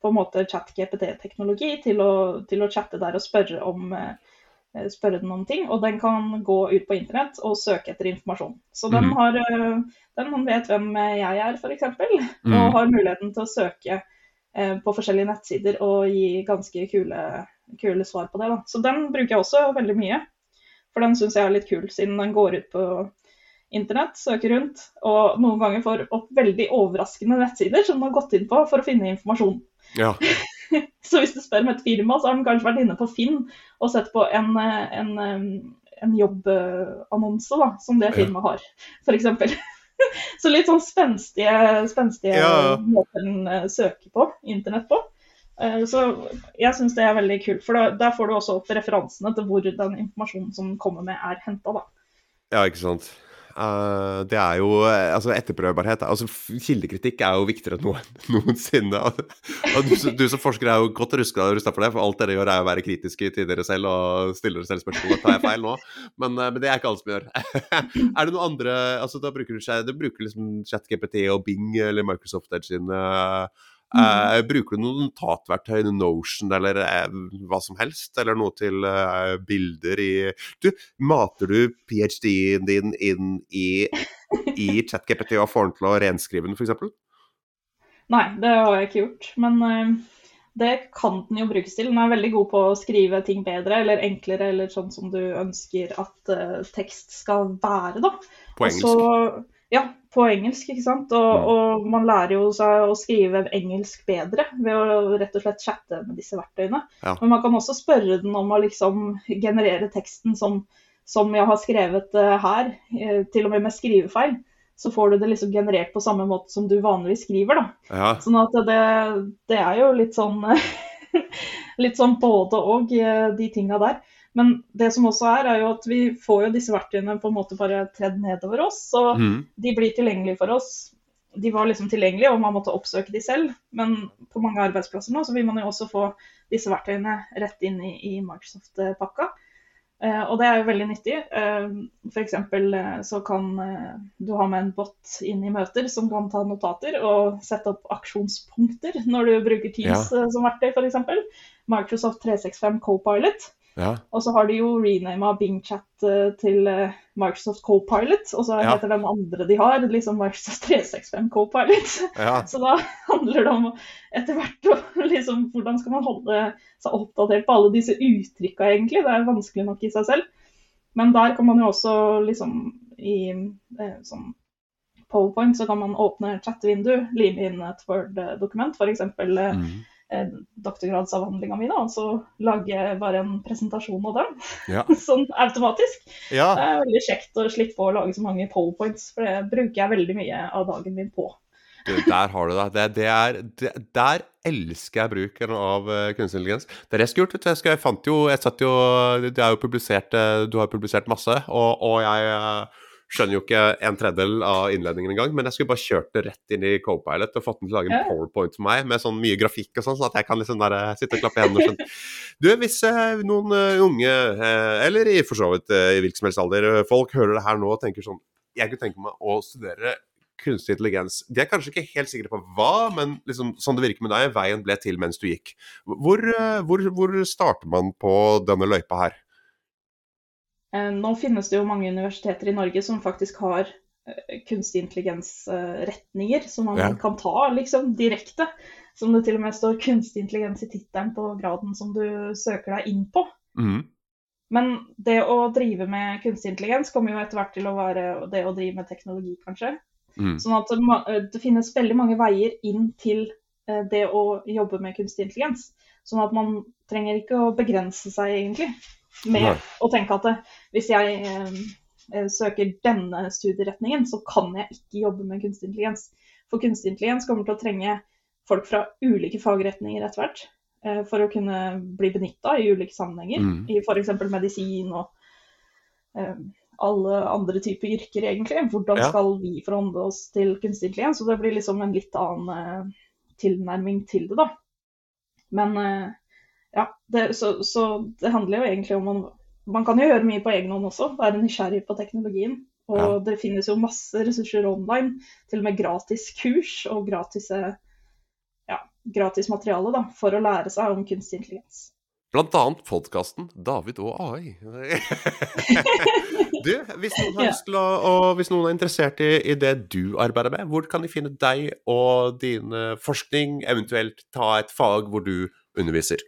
på en måte chat-GPT-teknologi til, til å chatte der og spørre, om, eh, spørre den om ting. Og den kan gå ut på internett og søke etter informasjon. Så den, Mhm. har, den vet hvem jeg er, f.eks., Mm. og har muligheten til å søke eh, på forskjellige nettsider og gi ganske kule, kule svar på det. Da. Så den bruker jeg også veldig mye. For den syns jeg er litt kul, siden den går ut på internett, søker rundt, og noen ganger får opp veldig overraskende nettsider som den har gått inn på for å finne informasjon. ja. [LAUGHS] Så hvis du spør om et firma, så har den kanskje vært inne på Finn og sett på en, en, en jobbannonse da, som det firmaet har, f.eks. [LAUGHS] Så litt sånn spenstige, spenstige Ja. måter den eh, søker på, internett på. Eh, Så jeg syns det er veldig kult, for da, der får du også opp referansene til hvor den informasjonen som kommer med, er henta, da. Ja, ikke sant. Uh, det er jo eh, Altså, etterprøvbarhet altså Kildekritikk er jo viktigere enn noen, [LAUGHS] noensinne. Du, du som forsker er jo godt rusta for det, for alt dere gjør er å være kritiske til dere selv og stille dere selv spørsmål. tar jeg feil nå. Men, men det er ikke alle som gjør. [LAUGHS] er det noen andre altså Da bruker du, du bruker liksom ChatGPT og Bing eller Microsoft Edge sine eh, eh, Bruker du noen notatverktøy, Notion eller uh, hva som helst? Eller noe til uh, bilder i Du, mater du ph.d.-en din inn i, i [LAUGHS] ChatGPT og får den til å renskrive den, f.eks.? Nei, det har jeg ikke gjort. Men det kan den jo brukes til. Den er veldig god på å skrive ting bedre eller enklere, eller sånn som du ønsker at tekst skal være, da. På engelsk? Så, ja, på engelsk, ikke sant. Og, og man lærer jo seg å skrive engelsk bedre ved å rett og slett chatte med disse verktøyene. Ja. Men man kan også spørre den om å liksom generere teksten som, som jeg har skrevet eh, her, eh, til og med med skrivefeil. Så får du det liksom generert på samme måte som du vanligvis skriver, da. Ja. Sånn at det, det er jo litt sånn [LAUGHS] Litt sånn både og, eh, de tinga der. Men det som også er, er jo at vi får jo disse verktøyene på en måte bare tredd nedover oss. Så mm. de blir tilgjengelige for oss. De var liksom tilgjengelige, og man måtte oppsøke de selv. Men på mange arbeidsplasser nå så vil man jo også få disse verktøyene rett inn i, i Microsoft-pakka. Eh, og det er jo veldig nyttig. Eh, F.eks. Eh, så kan eh, du ha med en bot inn i møter som kan ta notater og sette opp aksjonspunkter når du bruker Teams ja. som verktøy, f.eks. Microsoft 365 Copilot. Ja. Og så har de jo renama BingChat eh, til eh, Microsoft Copilot, og så Ja. heter den andre de har, liksom Microsoft 365 Copilot. ja. [LAUGHS] Så da handler det om etter hvert å liksom, hvordan skal man holde seg oppdatert på alle disse uttrykka, egentlig. Det er vanskelig nok i seg selv. Men der kan man jo også liksom i eh, sånn PowerPoint så kan man åpne chattevindu, lime inn et Word-dokument, f.eks. Eh, doktorgradsavhandlinga mi, og så lage bare en presentasjon av den, ja. [LAUGHS] sånn automatisk. ja. Det er veldig kjekt å slippe å lage så mange powerpoints, for det bruker jeg veldig mye av dagen min på. Du, der har du det. det, det, er, det der elsker jeg bruken av uh, kunstig intelligens. Det er det jeg skulle gjort. Jeg, jeg fant jo Jeg satt jo Det er jo publisert eh, Du har jo publisert masse, og, og jeg eh, skjønner jo ikke en tredjedel av innledningen engang, men jeg skulle bare kjørt det rett inn i Copilot og fått den til å lage en powerpoint for meg med sånn mye grafikk og sånn, sånn at jeg kan liksom der, sitte og klappe i hendene og skjønne. Du, hvis eh, noen eh, unge, eh, eller i for så vidt eh, i hvilken som helst alder, folk hører det her nå og tenker sånn Jeg kunne tenke meg å studere kunstig intelligens. De er kanskje ikke helt sikre på hva, men liksom, sånn det virker med deg, veien ble til mens du gikk. Hvor, hvor, hvor starter man på denne løypa her? Eh, Nå finnes det jo mange universiteter i Norge som faktisk har eh, kunstig intelligens-retninger som man Ja. kan ta liksom direkte. Som det til og med står kunstig intelligens i tittelen på graden som du søker deg inn på. Mm. Men det å drive med kunstig intelligens kommer jo etter hvert til å være det å drive med teknologi, kanskje. Mm. Sånn at det, det, finnes veldig mange veier inn til eh, det å jobbe med kunstig intelligens. Sånn at man trenger ikke å begrense seg, egentlig, med Nei. å tenke at hvis jeg eh, eh, søker denne studieretningen, så kan jeg ikke jobbe med kunstig intelligens. For kunstig intelligens kommer til å trenge folk fra ulike fagretninger etter hvert. Eh, for å kunne bli benytta i ulike sammenhenger. Mm. I f.eks. medisin og eh, alle andre typer yrker, egentlig. Hvordan ja. skal vi forholde oss til kunstig intelligens? Så det blir liksom en litt annen uh, tilnærming til det, da. Men ja, det, så, så, det handler jo egentlig om man, man kan jo gjøre mye på egen hånd også, være nysgjerrig på teknologien. Og ja. det finnes jo masse ressurser online, til og med gratis kurs og gratis gratis materiale da, for å lære seg om kunstig intelligens. Blant annet podkasten 'David og AI'. [LAUGHS] du, hvis noen, til å, og hvis noen er interessert i, i, det du arbeider med, hvor kan de finne deg og din forskning, eventuelt ta et fag hvor du underviser?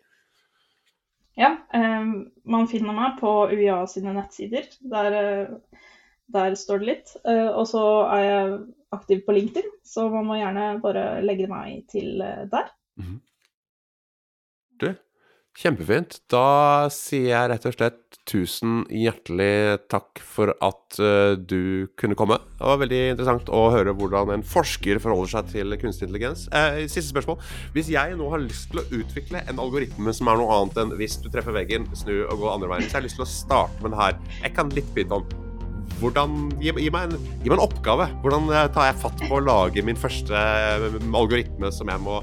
Ja, eh, man finner meg på UiA sine nettsider. Der, uh, der står det litt. Eh, og så er jeg aktiv på LinkedIn, så man må gjerne bare legge meg til der. der. -hmm. Du, kjempefint. Da sier jeg rett og slett tusen hjertelig takk for at uh, du kunne komme. Det var veldig interessant å høre hvordan en forsker forholder seg til kunstig intelligens. Eh, siste spørsmål. Hvis jeg nå har lyst til å utvikle en algoritme som er noe annet enn hvis du treffer veggen, snu og gå andre veien, så jeg har lyst til å starte med den her. Jeg kan litt pyton. Hvordan, gi, gi, meg en, gi meg en oppgave. Hvordan eh, tar jeg fatt på å lage min første eh, algoritme som jeg må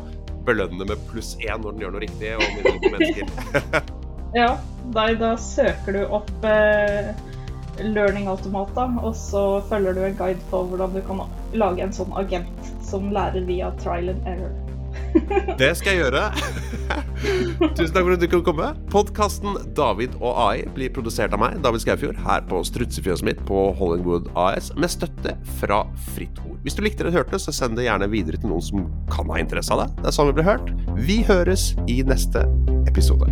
belønne med pluss én når den gjør noe riktig, og mindre mennesker. [LAUGHS] ja, da, da, søker du opp eh, Learning Automata, og så følger du en guide på hvordan du kan lage en sånn agent som lærer via trial and error. [LAUGHS] Det skal jeg gjøre. [LAUGHS] Tusen takk for at du kunne komme. Podkasten David og AI blir produsert av meg, David Skaufjord, her på strutsefjøset mitt på Hollingwood AS, med støtte fra Fritt Ord. Hvis du likte det du hørte, så send det gjerne videre til noen som kan ha interesse av det. Det er sånn vi blir hørt. Vi høres i neste episode.